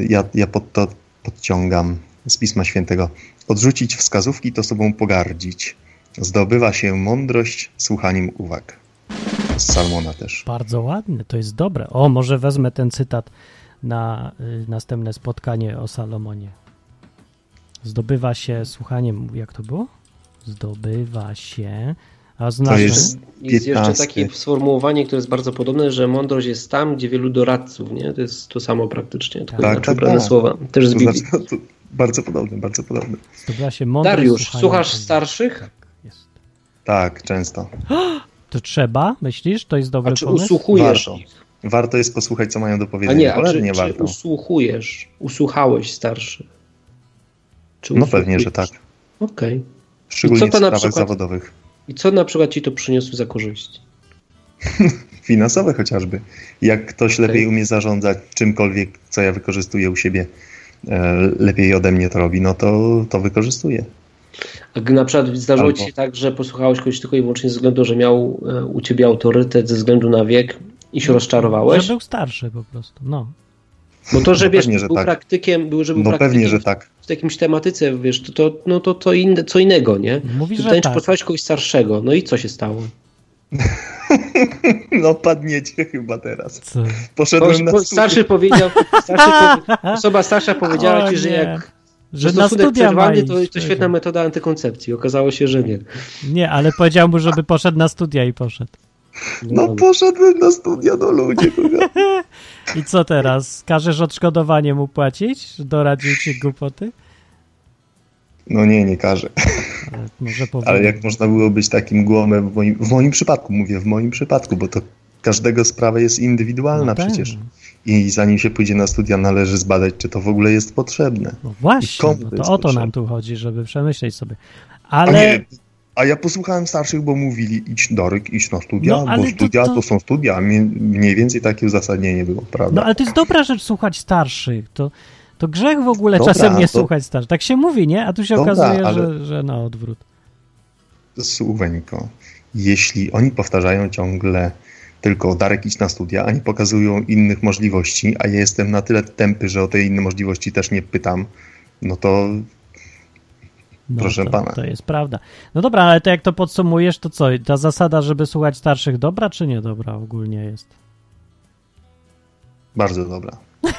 Ja, ja pod to podciągam z Pisma Świętego. Odrzucić wskazówki to sobą pogardzić. Zdobywa się mądrość słuchaniem uwag. Z Salmona też. Bardzo ładny, to jest dobre. O, może wezmę ten cytat na y, następne spotkanie o Salomonie. Zdobywa się słuchaniem, jak to było? Zdobywa się, a znaczy... jest- Jest jeszcze 15. takie sformułowanie, które jest bardzo podobne, że mądrość jest tam, gdzie wielu doradców, nie? To jest to samo praktycznie, tylko Tak, tak, tak. słowa. Też z To Biblii. znaczy, no, to bardzo podobne, bardzo podobne. Zdobywa się mądrość Dariusz, słuchasz starszych? Tak, jest. Tak, często. To trzeba, myślisz? To jest dobry A czy pomysł? usłuchujesz Warto. ich? Warto jest posłuchać, co mają do A powiedzenia. nie, a czy, Cholernie czy warto. usłuchujesz? Usłuchałeś starszych? Czy No pewnie, że tak. Okej. Szczególnie co to w na sprawach przykład- zawodowych. I co na przykład ci to przyniosło za korzyść? Finansowe chociażby. Jak ktoś lepiej umie zarządzać czymkolwiek, co ja wykorzystuję u siebie, lepiej ode mnie to robi, no to, to wykorzystuję. A gdy na przykład zdarzyło Albo- ci się tak, że posłuchałeś kogoś tylko i wyłącznie ze względu, że miał e, u ciebie autorytet ze względu na wiek i się rozczarowałeś? Że był starszy po prostu, no. Bo to, że No wiesz, pewnie, że był tak. praktykiem, był, że był No praktykiem pewnie, że tak. w jakimś tematyce, wiesz, to, to, no to, to inne, co innego, nie? Mówi, że tak. posłuchałeś kogoś starszego, no i co się stało? No padniecie chyba teraz. Co? Poszedłem na starszy powiedział, starszy powie, osoba starsza powiedziała O ci, że nie. jak Że na studia ma przerwany, iść. to, to świetna metoda antykoncepcji. Okazało się, że nie. Nie, ale powiedział mu, żeby poszedł na studia i poszedł. No poszedłem na studia, no ludzie. kurwa. I co teraz? Każesz odszkodowanie mu płacić? Doradził ci głupoty? No nie, nie każę. Ale jak można było być takim głomem w moim, w moim przypadku, mówię w moim przypadku, bo to każdego sprawa jest indywidualna No tak. przecież. I zanim się pójdzie na studia, należy zbadać, czy to w ogóle jest potrzebne. No właśnie, bo to to o to nam tu chodzi, żeby przemyśleć sobie. A, Ale nie, a ja posłuchałem starszych, bo mówili, idź Darek, idź na studia, No, bo to- studia to, to- są studia, mniej więcej takie uzasadnienie było, prawda? No ale to jest dobra rzecz słuchać starszych. To, to grzech w ogóle Dobra, czasem nie to- słuchać starszych. Tak się mówi, nie? A tu się Dobra, okazuje, ale- że, że na odwrót. Słuweńko, jeśli oni powtarzają ciągle tylko Darek idź na studia, a nie pokazują innych możliwości, a ja jestem na tyle tępy, że o te inne możliwości też nie pytam, no to No, Proszę to, pana. To jest prawda. No dobra, ale to jak to podsumujesz, to co? Ta zasada, żeby słuchać starszych, dobra czy nie dobra ogólnie jest? bardzo dobra.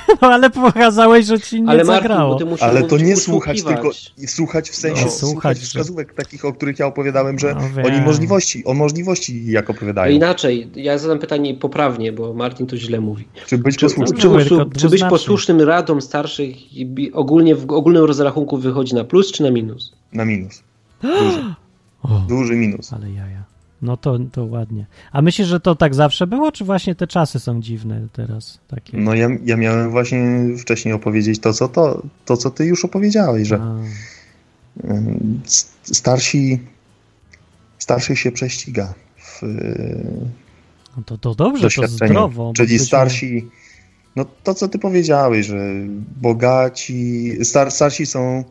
No ale pokazałeś, że ci nie Ale Martin, zagrało. bo ty musisz Ale to nie słuchać, tylko słuchać w sensie No, słuchać, słuchać, że- wskazówek takich, o których ja opowiadałem, że No oni możliwości, o możliwości jak opowiadają. inaczej, ja zadam pytanie poprawnie, bo Martin to źle mówi. Czy być Czy, posłusznym? czy, usłu- czy być posłusznym radom starszych i ogólnie w ogólnym rozrachunku wychodzi na plus czy na minus? Na minus. Duży, duży minus. ale jaja. No to, to ładnie. A myślisz, że to tak zawsze było, czy właśnie te czasy są dziwne teraz? Takie? No ja, ja miałem właśnie wcześniej opowiedzieć to, co to, to, co ty już opowiedziałeś, że A, starsi, starszych się prześciga w no to, to dobrze, to zdrowo. Czyli starsi, no to co ty powiedziałeś, że bogaci, star, starsi są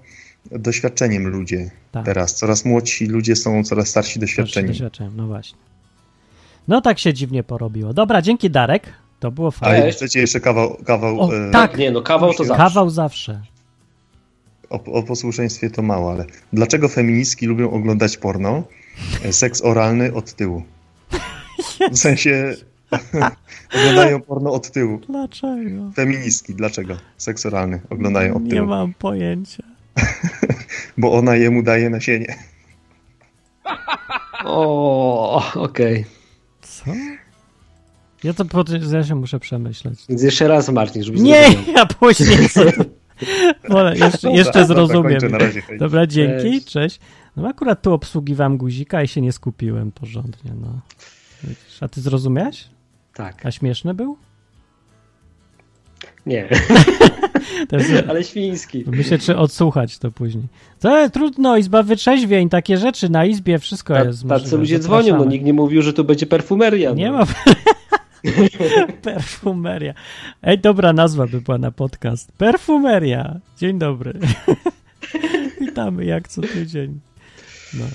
doświadczeniem ludzie Tak. teraz. Coraz młodsi ludzie są coraz starsi Starszy doświadczeni. doświadczeniem, no właśnie. No tak się dziwnie porobiło. Dobra, dzięki Darek. To było A fajne. jak chcecie jeszcze kawał, kawał O, e, tak. Nie, no kawał to zawsze. Kawał zawsze. o, o posłuszeństwie to mało, ale dlaczego feministki lubią oglądać porno? E, Seks oralny od tyłu. W sensie oglądają porno od tyłu. Dlaczego? Feministki, dlaczego? Seks oralny oglądają od Nie tyłu. mam pojęcia. Bo ona jemu daje nasienie. O, okej. Co? Ja to po, ja się muszę przemyśleć. Więc jeszcze raz Martin, żebyś Nie, zrozumiał. ja później sobie... Wolę, jeszcze, Dobra, jeszcze dobra, zrozumiem. kończę, na razie, hej. Dobra, dzięki, Cześć. cześć. No akurat tu obsługiwałem guzika i się nie skupiłem porządnie, no. A ty zrozumiałeś? Tak. A śmieszny był? Nie, Też, ale świński. myślę, czy odsłuchać to później. To jest trudno, izba wytrzeźwień, takie rzeczy na izbie, wszystko Ta, jest tacy możliwe. ludzie dzwonią, no nikt nie mówił, że to będzie perfumeria. Nie no. ma... Perfumeria. Ej, dobra nazwa by była na podcast. Perfumeria. Dzień dobry. Witamy jak co tydzień. No,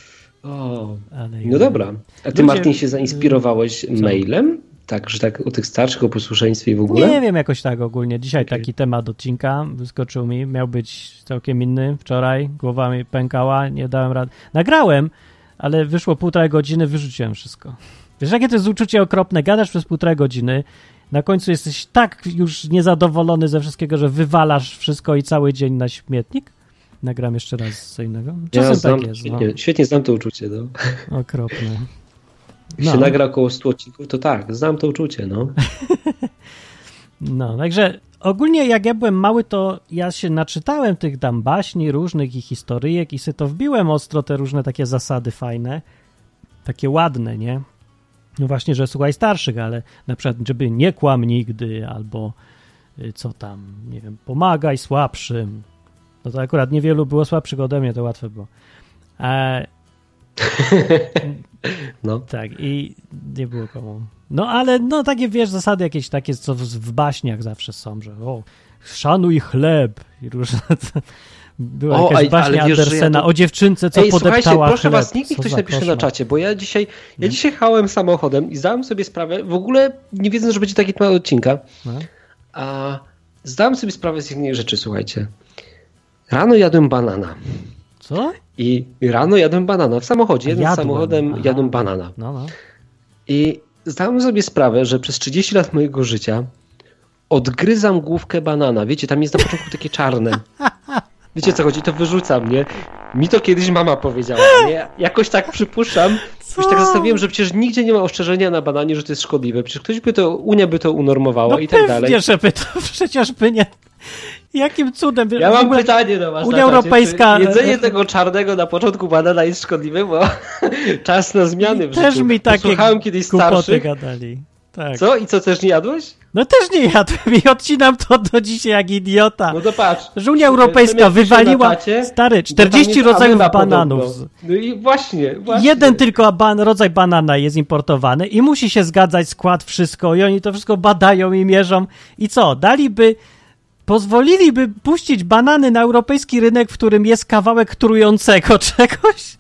O, no dobra. A ty Ludzie- Martin się zainspirowałeś mailem? Tak, że tak o tych starszych, o posłuszeństwie i w ogóle? Nie wiem jakoś tak ogólnie. Dzisiaj Okej. taki temat odcinka wyskoczył mi. Miał być całkiem inny. Wczoraj głowa mi pękała, nie dałem rady. Nagrałem, ale wyszło półtorej godziny, wyrzuciłem wszystko. Wiesz, jakie to jest uczucie okropne? Gadasz przez półtorej godziny, na końcu jesteś tak już niezadowolony ze wszystkiego, że wywalasz wszystko i cały dzień na śmietnik? Nagram jeszcze raz co innego. Czasem Ja znam, tak jest. No. świetnie, świetnie znam to uczucie. No. Okropne. Jak No. się nagra około 100 odcinków, to tak, znam to uczucie. No. No, także ogólnie jak ja byłem mały, to ja się naczytałem tych tam baśni różnych i historyjek i sobie to wbiłem ostro, te różne takie zasady fajne, takie ładne, nie? No właśnie, że słuchaj starszych, ale na przykład, żeby nie kłam nigdy, albo y, co tam, nie wiem, pomagaj słabszym. No to akurat niewielu było słabszych ode mnie, to łatwe było. E, No. tak, i nie było komu. No ale no takie wiesz, zasady jakieś takie, co w, w baśniach zawsze są, że o, szanuj chleb i różne. Była O, jakaś baśnia wiesz, że ja Andersena to- o dziewczynce, co Ej, podeptała proszę chleb. was, niech mi ktoś napisze na czacie, bo ja dzisiaj, ja dzisiaj jechałem samochodem i zdałem sobie sprawę, w ogóle nie wiedząc, że będzie taki temat odcinka, No. a zdałem sobie sprawę z jednej rzeczy, słuchajcie. Rano jadłem banana. Co? I rano jadłem banana w samochodzie, jednym Jadłem, samochodem aha. jadłem banana. No, no. I zdałem sobie sprawę, że przez 30 lat mojego życia odgryzam główkę banana. Wiecie, tam jest na początku takie czarne. Wiecie co chodzi? To wyrzuca mnie. Mi to kiedyś mama powiedziała. Nie? Jakoś tak przypuszczam. Już tak zastanowiłem, że przecież nigdzie nie ma ostrzeżenia na bananie, że to jest szkodliwe. Przecież ktoś by to, Unia by to unormowała No i tak dalej. żeby to przecież by nie... Jakim cudem? Ja mam pytanie do was. Unia. Europejska- Jedzenie tego czarnego na początku banana jest szkodliwe, bo czas na zmiany w Też życiu. mi takie Słuchałem kiedyś starszych. gadali. Tak. Co? I co, też nie jadłeś? No też nie jadłem i odcinam to do dzisiaj jak idiota. No to patrz. Że Unia Ten Europejska wywaliła, czacie, stary, to tam 40 jest rodzajów bananów. podobno. No i właśnie, właśnie. Jeden tylko ban, rodzaj banana jest importowany i musi się zgadzać skład, wszystko i oni to wszystko badają i mierzą. I co? Daliby, pozwoliliby puścić banany na europejski rynek, w którym jest kawałek trującego czegoś?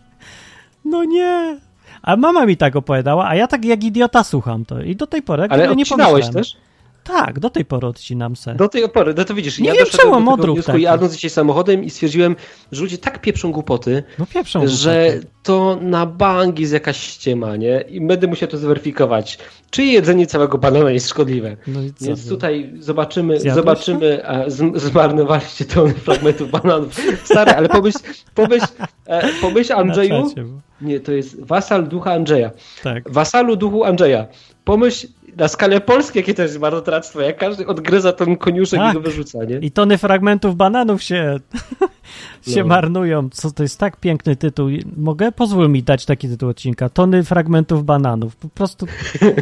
No nie. A mama mi tak opowiadała, a ja tak jak idiota słucham to. I do tej pory Ale nie pomyślałem. też? Tak, do tej pory odcinam se. Do tej pory, no to widzisz, Nie ja wiem, czemu do tego odruch wniosku, taki. jadąc dzisiaj samochodem i stwierdziłem, że ludzie tak pieprzą głupoty, No pieprzą. że głupoty. to na bank jest jakaś ściema, nie? I będę musiał to zweryfikować. Czy jedzenie całego banana jest szkodliwe? No i co? Więc tutaj zobaczymy, Zjadłeś zobaczymy, a, z, zmarnowaliście tony fragmentów bananów. Stary, ale pomyśl, pomyśl, e, pomyśl Andrzeju, nie, to jest wasal ducha Andrzeja. Tak. Wasalu duchu Andrzeja. Pomyśl na skalę Polski, jakie to jest marnotrawstwo, jak każdy odgryza ten koniuszek Tak. i go wyrzuca, nie? I tony fragmentów bananów się, się No. marnują. Co to jest tak piękny tytuł. Mogę? Pozwól mi dać taki tytuł odcinka. Tony fragmentów bananów. Po prostu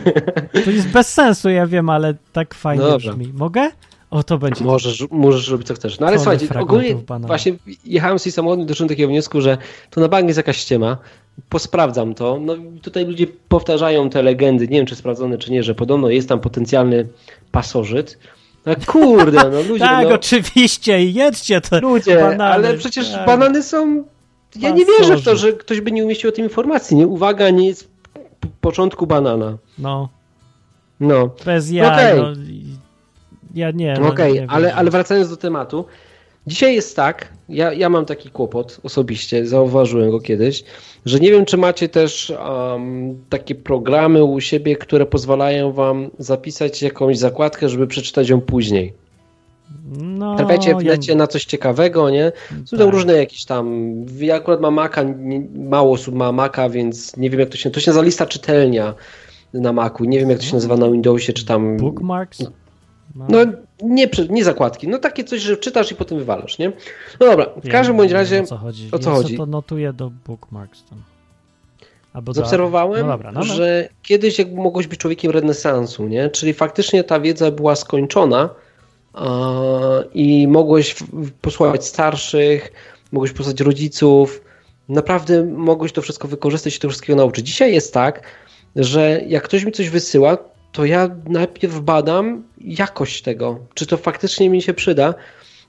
to jest bez sensu, ja wiem, ale tak fajnie No brzmi. Mogę? O, to będzie. Możesz, możesz robić co chcesz. No ale Tony słuchajcie, ogólnie bananów. właśnie jechałem z tej samochodem i doszedłem do takiego wniosku, że to na bank jest jakaś ściema. Posprawdzam to. No tutaj ludzie powtarzają te legendy, nie wiem czy sprawdzone czy nie, że podobno jest tam potencjalny pasożyt. No kurde, no ludzie, tak, no, oczywiście, jedźcie te ludzie, banany. ale przecież tak. banany są... Ja nie wierzę w to, że ktoś by nie umieścił o tym informacji. Nie? Uwaga, nie jest początku banana. No, No. bez jaj. Okej. No, ja nie. No, Okej, nie ale, wierzę. ale wracając do tematu. Dzisiaj jest tak, ja, ja mam taki kłopot osobiście, zauważyłem go kiedyś, że nie wiem, czy macie też um, takie programy u siebie, które pozwalają wam zapisać jakąś zakładkę, żeby przeczytać ją później. No, Trafiacie w ja- na coś ciekawego, nie? Są Tak. różne jakieś tam. Ja akurat mam Maca, nie, mało osób ma Maca, więc nie wiem jak to się. To się nazywa lista czytelnia na Macu. Nie wiem jak to się nazywa na Windowsie, czy tam. Bookmarks? No nie, prze- nie zakładki, no takie coś, że czytasz i potem wywalasz, nie? No dobra, w każdym bądź razie O co chodzi? o co ja chodzi? to notuję do bookmarks tam. Albo zaobserwowałem, No dobra, no, no. że kiedyś jak mogłeś być człowiekiem renesansu, nie? Czyli faktycznie ta wiedza była skończona i mogłeś posłuchać starszych, mogłeś posłuchać rodziców, naprawdę mogłeś to wszystko wykorzystać i to wszystkiego nauczyć. Dzisiaj jest tak, że jak ktoś mi coś wysyła, to ja najpierw badam jakość tego, czy to faktycznie mi się przyda.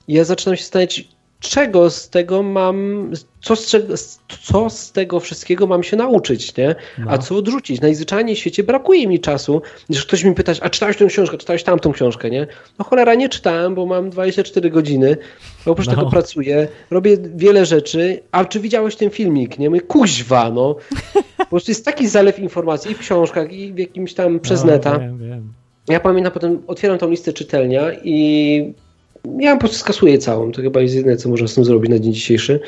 Ja zaczynam się zastanawiać, czego z tego mam, co z, czego, co z tego wszystkiego mam się nauczyć, nie? No. A co odrzucić? Najzwyczajniej w świecie brakuje mi czasu, że ktoś mi pyta, a czytałeś tę książkę, czytałeś tamtą książkę, nie? No cholera, nie czytałem, bo mam 24 godziny, bo oprócz No. tego pracuję, robię wiele rzeczy, a czy widziałeś ten filmik, nie? Mówię, kuźwa, no. Po prostu jest taki zalew informacji i w książkach, i w jakimś tam przez no, neta. Wiem, wiem. Ja pamiętam, potem otwieram tą listę czytelnia i ja po prostu skasuję całą. To chyba jest jedyne, co można z tym zrobić na dzień dzisiejszy,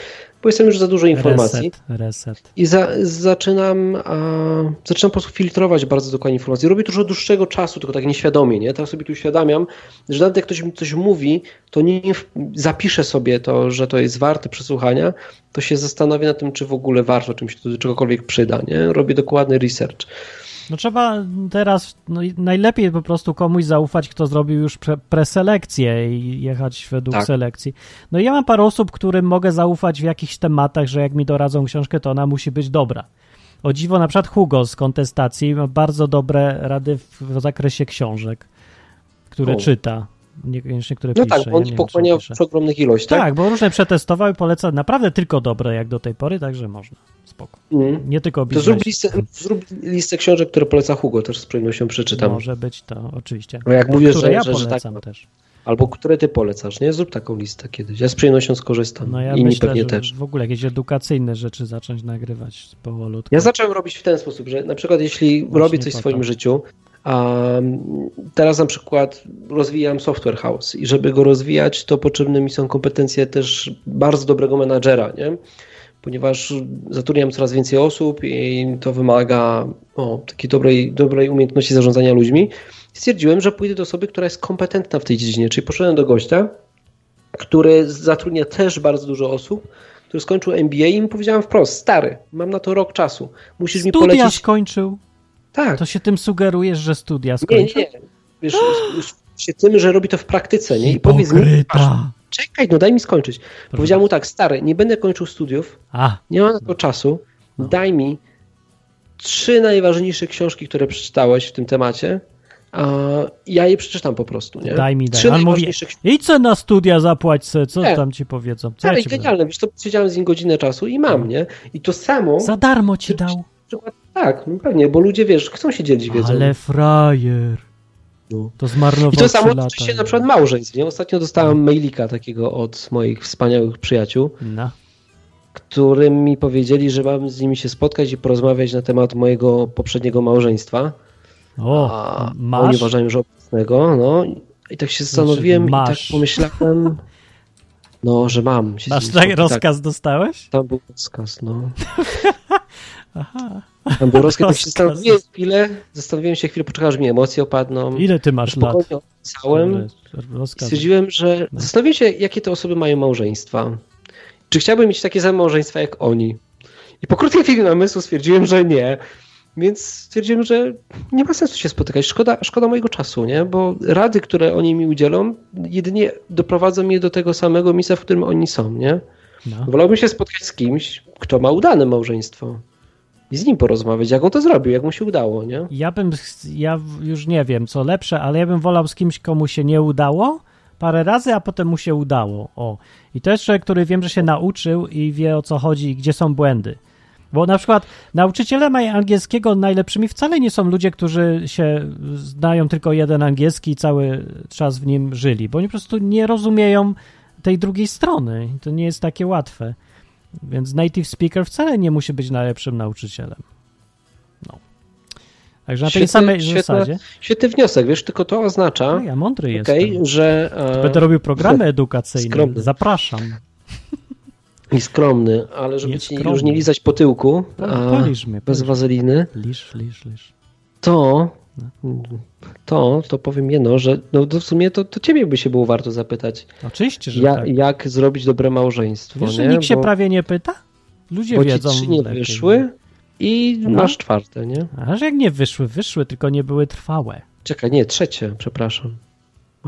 bo jestem już za dużo informacji. Reset, reset. I za, zaczynam, a, zaczynam po prostu filtrować bardzo dokładnie informacje. Robię od dłuższego czasu, tylko tak nieświadomie, nie? Teraz sobie tu uświadamiam, że nawet jak ktoś mi coś mówi, to nie zapiszę sobie to, że to jest warte przesłuchania, to się zastanowię nad tym, czy w ogóle warto, czym się to do czegokolwiek przyda, nie? Robię dokładny research. No trzeba teraz, no najlepiej po prostu komuś zaufać, kto zrobił już pre preselekcję i jechać według Tak. selekcji. No i ja mam parę osób, którym mogę zaufać w jakichś tematach, że jak mi doradzą książkę, to ona musi być dobra. O dziwo, na przykład Hugo z kontestacji ma bardzo dobre rady w, w zakresie książek, które O. czyta. Niekoniecznie, które No pisze. tak, bo on ja pochłania w ogromnych ilościach. Tak, bo różne przetestował i poleca naprawdę tylko dobre jak do tej pory, także można. Spoko. Mhm. Nie tylko To zrób biznes. listę, zrób listę książek, które poleca Hugo, też z przyjemnością przeczytam. Może być to, oczywiście. No jak mówisz, że- ja że- że polecam tak- też. Albo które ty polecasz, nie? Zrób taką listę kiedyś. Ja z przyjemnością skorzystam. No ja Inni myślę, pewnie też. w ogóle jakieś edukacyjne rzeczy zacząć nagrywać powolutku. Ja zacząłem robić w ten sposób, że na przykład jeśli Właśnie robię coś w swoim życiu, teraz na przykład rozwijam software house i żeby go rozwijać, to potrzebne mi są kompetencje też bardzo dobrego menadżera, nie? Ponieważ zatrudniam coraz więcej osób i to wymaga o, takiej dobrej, dobrej umiejętności zarządzania ludźmi. Stwierdziłem, że pójdę do osoby, która jest kompetentna w tej dziedzinie, czyli poszedłem do gościa, który zatrudnia też bardzo dużo osób, który skończył MBA i mu powiedziałem wprost, stary, mam na to rok czasu, musisz mi Studia polecić... skończył. Tak, To się tym sugerujesz, że studia nie, skończył? nie, nie. Wiesz, się tym, że robi to w praktyce, nie? I powiedz mi, czekaj, no daj mi skończyć. Powiedziałem mu tak, stary, nie będę kończył studiów, A, nie mam na to czasu, daj mi trzy najważniejsze książki, które przeczytałeś w tym temacie, A ja je przeczytam po prostu, nie? Daj mi, daj. Trzy On mówi, najważniejsze książki. idź co na studia, zapłać se, co Nie. tam ci powiedzą. Co Ale ja ci powiem? genialne, wiesz, to siedziałem z nim godzinę czasu i mam, nie? I to samo... Za darmo ci dał. Przykład, tak, no pewnie, bo ludzie, wiesz, chcą się dzielić wiedzą. Ale frajer. No. To zmarnował I to samo lata. się na przykład małżeństw, nie? Ostatnio dostałem mailika takiego od moich wspaniałych przyjaciół, No. którym mi powiedzieli, że mam z nimi się spotkać i porozmawiać na temat mojego poprzedniego małżeństwa. O, A oni masz? uważają, że obecnego, no. I tak się zastanowiłem i tak pomyślałem, no, że mam. Masz tak, rozkaz dostałeś? Tam był rozkaz, no. Aha. Rozkaz, tak się zastanowiłem chwilę, zastanowiłem się chwilę, poczekałem, aż mi emocje opadną. Ile ty masz lat? Odpisałem. Stwierdziłem, że No. zastanowiłem się, jakie te osoby mają małżeństwa. Czy chciałbym mieć takie same małżeństwa jak oni? I po krótkiej chwili namysłu stwierdziłem, że nie. Więc stwierdziłem, że nie ma sensu się spotykać. Szkoda, szkoda mojego czasu, nie? Bo rady, które oni mi udzielą, jedynie doprowadzą mnie do tego samego miejsca, w którym oni są, nie? No. Wolałbym się spotkać z kimś, kto ma udane małżeństwo. I z nim porozmawiać, jak on to zrobił, jak mu się udało, nie? Ja bym, ja już nie wiem co lepsze, ale ja bym wolał z kimś, komu się nie udało parę razy, a potem mu się udało. O. I to jest człowiek, który wiem, że się nauczył i wie o co chodzi i gdzie są błędy. Bo na przykład nauczycielem angielskiego najlepszymi wcale nie są ludzie, którzy się znają tylko jeden angielski i cały czas w nim żyli, bo oni po prostu nie rozumieją tej drugiej strony. To nie jest takie łatwe. Więc native speaker wcale nie musi być najlepszym nauczycielem. No. Także na tej Świetny- samej świetna- zasadzie. Świetny wniosek, wiesz, tylko to oznacza, No, ja mądry okej, jestem. że... e, Będę robił programy edukacyjne. Skromny. Zapraszam. I skromny, ale żeby ci już nie lizać po tyłku, Po- a Polisz mnie. bez wazeliny, Lisz, lisz, lisz. to to, to powiem jedno, że no to w sumie to, to ciebie by się było warto zapytać, Oczywiście, że ja, tak. jak zrobić dobre małżeństwo, Wiesz, nie? nikt się bo, prawie nie pyta? Ludzie bo ci wiedzą trzy nie lepiej. wyszły i No. masz czwarte, nie? Aż jak nie wyszły, wyszły, tylko nie były trwałe. Czekaj, nie, trzecie, przepraszam. Nie,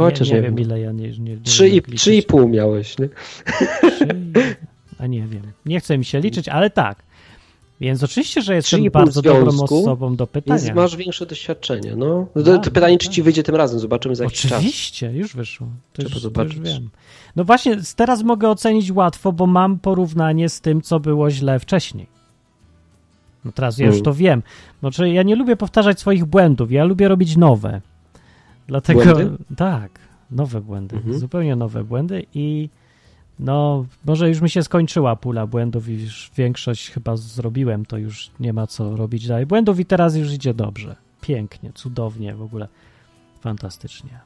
Chociaż nie, nie, wiem, wiem. ile ja nie, nie, nie Trzy i, trzy i pół miałeś, nie? Trzy A nie wiem. Nie chcę mi się liczyć, ale tak. Więc oczywiście, że jestem Trzy i pół bardzo dobrą osobą do pytania. Więc masz większe doświadczenie, no. No, To, to pytanie, czy tak. ci wyjdzie tym razem, zobaczymy za jakiś czas. Oczywiście, już wyszło. To Trzeba już, zobaczyć. Już wiem. No właśnie, teraz mogę ocenić łatwo, bo mam porównanie z tym, co było źle wcześniej. No teraz ja już Mm. to wiem. Znaczy, ja nie lubię powtarzać swoich błędów, ja lubię robić nowe. Dlatego, Błędy? tak, nowe błędy, Mhm. zupełnie nowe błędy i no, może już mi się skończyła pula błędów już większość chyba zrobiłem, to już nie ma co robić dalej błędów i teraz już idzie dobrze. Pięknie, cudownie, w ogóle fantastycznie.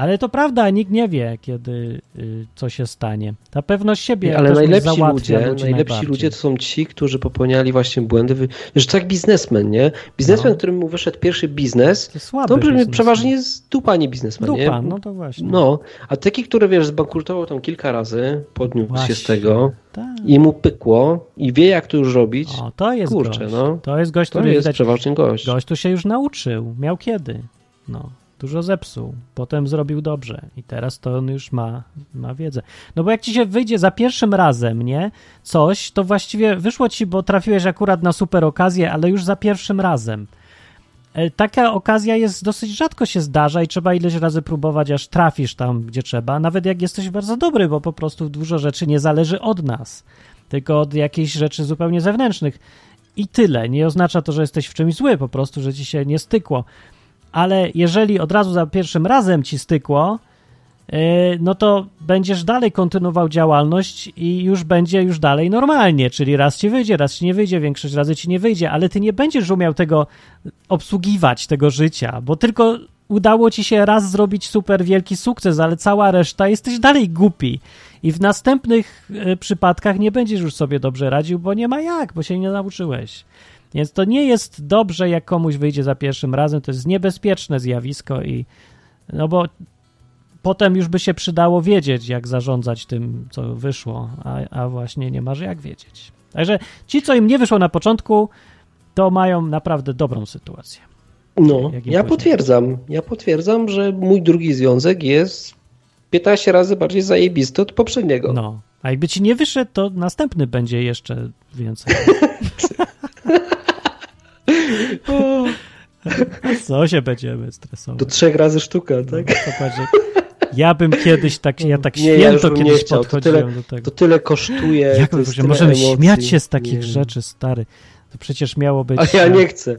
Ale to prawda, nikt nie wie, kiedy y, co się stanie. Ta pewność siebie Ale też mnie najlepsi ludzie, ludzi najlepsi ludzie to są ci, którzy popełniali właśnie błędy. To jak biznesmen, nie? Biznesmen, No. którym mu wyszedł pierwszy biznes, To słaby to przeważnie jest dupa, nie biznesmen, nie? Dupa, no to właśnie. No, a taki, który wiesz, zbankrutował tam kilka razy, podniósł się Właśnie. z tego Tak. i mu pykło i wie jak to już robić, O, to jest kurczę, gość. no. To jest gość, to który jest widać, przeważnie gość. gość tu się już nauczył. Miał kiedy. No, dużo zepsuł. Potem zrobił dobrze. I teraz to on już ma, ma wiedzę. No bo jak ci się wyjdzie za pierwszym razem, nie? Coś, to właściwie wyszło ci, bo trafiłeś akurat na super okazję, ale już za pierwszym razem. E, Taka okazja jest dosyć rzadko się zdarza i trzeba ileś razy próbować, aż trafisz tam, gdzie trzeba. Nawet jak jesteś bardzo dobry, bo po prostu dużo rzeczy nie zależy od nas, tylko od jakichś rzeczy zupełnie zewnętrznych. I tyle. Nie oznacza to, że jesteś w czymś zły, po prostu, że ci się nie stykło. Ale jeżeli od razu za pierwszym razem ci stykło, yy, no to będziesz dalej kontynuował działalność i już będzie już dalej normalnie, czyli raz ci wyjdzie, raz ci nie wyjdzie, większość razy ci nie wyjdzie, ale ty nie będziesz umiał tego obsługiwać, tego życia, bo tylko udało ci się raz zrobić super wielki sukces, ale cała reszta jesteś dalej głupi. I w następnych e, przypadkach nie będziesz już sobie dobrze radził, bo nie ma jak, bo się nie nauczyłeś. Więc to nie jest dobrze, jak komuś wyjdzie za pierwszym razem, to jest niebezpieczne zjawisko i no bo potem już by się przydało wiedzieć, jak zarządzać tym, co wyszło, a, a właśnie nie masz jak wiedzieć. Także ci, co im nie wyszło na początku, to mają naprawdę dobrą sytuację. No, ja potwierdzam. Ja potwierdzam, że mój drugi związek jest 15 razy bardziej zajebisty od poprzedniego. No, a jakby ci nie wyszedł, to następny będzie jeszcze więcej. Co się będziemy stresować? Do trzech razy sztuka, tak? To patrz, jak- ja bym kiedyś tak, ja tak Nie, ja święto nie kiedyś chciał. Podchodziłem tyle- do tego. To tyle kosztuje. Jak to możemy emocji. śmiać się z takich Nie. rzeczy, stary. To przecież miało być. A ja nie chcę.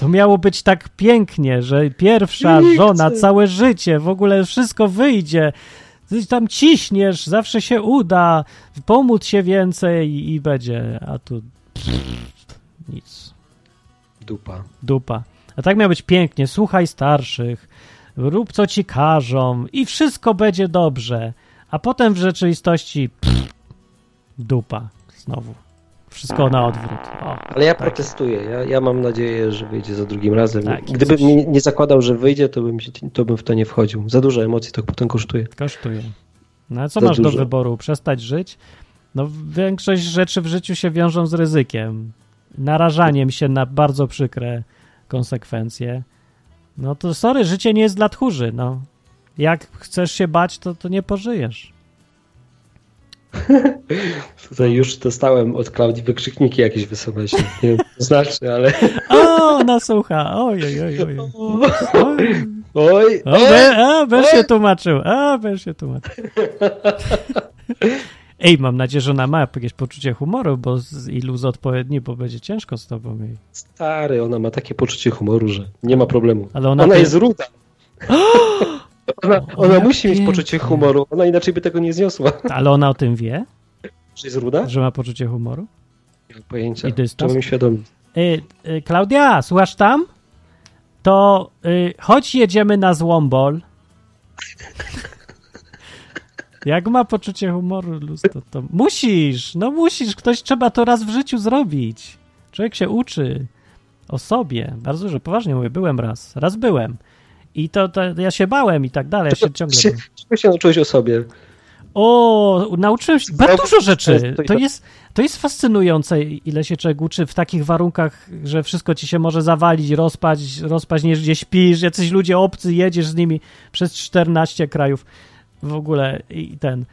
To miało być tak pięknie, że pierwsza Ja nie żona, chcę. całe życie, w ogóle wszystko wyjdzie. Ty tam ciśniesz, zawsze się uda, pomóc się więcej i, i będzie. A tu nic. Dupa. Dupa. A tak miało być pięknie. Słuchaj starszych, rób co ci każą i wszystko będzie dobrze. A potem w rzeczywistości dupa. Znowu. Wszystko na odwrót. O, Ale ja tak. protestuję. Ja, ja mam nadzieję, że wyjdzie za drugim razem. Tak, Gdybym coś- nie, nie zakładał, że wyjdzie, to bym, się, to bym w to nie wchodził. Za dużo emocji to potem kosztuje. Kosztuje. No ale co Za masz do dużo. wyboru? Przestać żyć? No większość rzeczy w życiu się wiążą z ryzykiem. Narażaniem się na bardzo przykre konsekwencje. No to sorry, życie nie jest dla tchórzy, no. Jak chcesz się bać, to, to nie pożyjesz. Tutaj już dostałem od Klaudii wykrzykniki jakieś się. Nie wiem, co znaczy, ale. O, nasłucha, oj, oj, oj, oj. Oj, Oj! o, be, a, będziesz się tłumaczył, a, będziesz się tłumaczył. Ej, mam nadzieję, że ona ma jakieś poczucie humoru, bo z ilu z odpowiedni, bo będzie ciężko z tobą jej. Stary, ona ma takie poczucie humoru, że nie ma problemu. Ale ona Ona jest ruda. Ona, ona musi mieć pięknie. poczucie humoru. Ona inaczej by tego nie zniosła. Ale ona o tym wie, Czy jest ruda? że ma poczucie humoru? Nie mam pojęcia. I dystans? Trzeba mi świadomić. Y, y, Klaudia, słuchasz tam? To y, chodź jedziemy na Złombol. Jak ma poczucie humoru, Luz, to, to musisz, no musisz, ktoś trzeba to raz w życiu zrobić. Człowiek się uczy o sobie. Bardzo dużo, poważnie mówię, byłem raz, raz byłem. I to, to ja się bałem i tak dalej, ja się ciągle Się-. Czego się nauczyłeś o sobie? O, nauczyłem się bardzo dużo rzeczy. to jest, to jest fascynujące, ile się człowiek uczy w takich warunkach, że wszystko ci się może zawalić, rozpaść, rozpaść nie gdzie śpisz, jacyś ludzie obcy, jedziesz z nimi przez 14 krajów w ogóle i ten.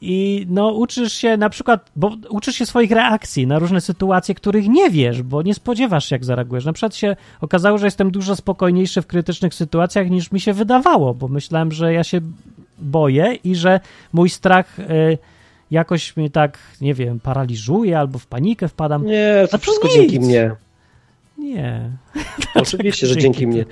I no uczysz się na przykład, bo uczysz się swoich reakcji na różne sytuacje, których nie wiesz, bo nie spodziewasz się, jak zareagujesz. Na przykład się okazało, że jestem dużo spokojniejszy w krytycznych sytuacjach niż mi się wydawało, bo myślałem, że ja się boję i że mój strach y, jakoś mnie tak, nie wiem, paraliżuje albo w panikę wpadam. Nie, to wszystko nic. dzięki mnie. Nie. Oczywiście, że dzięki mnie.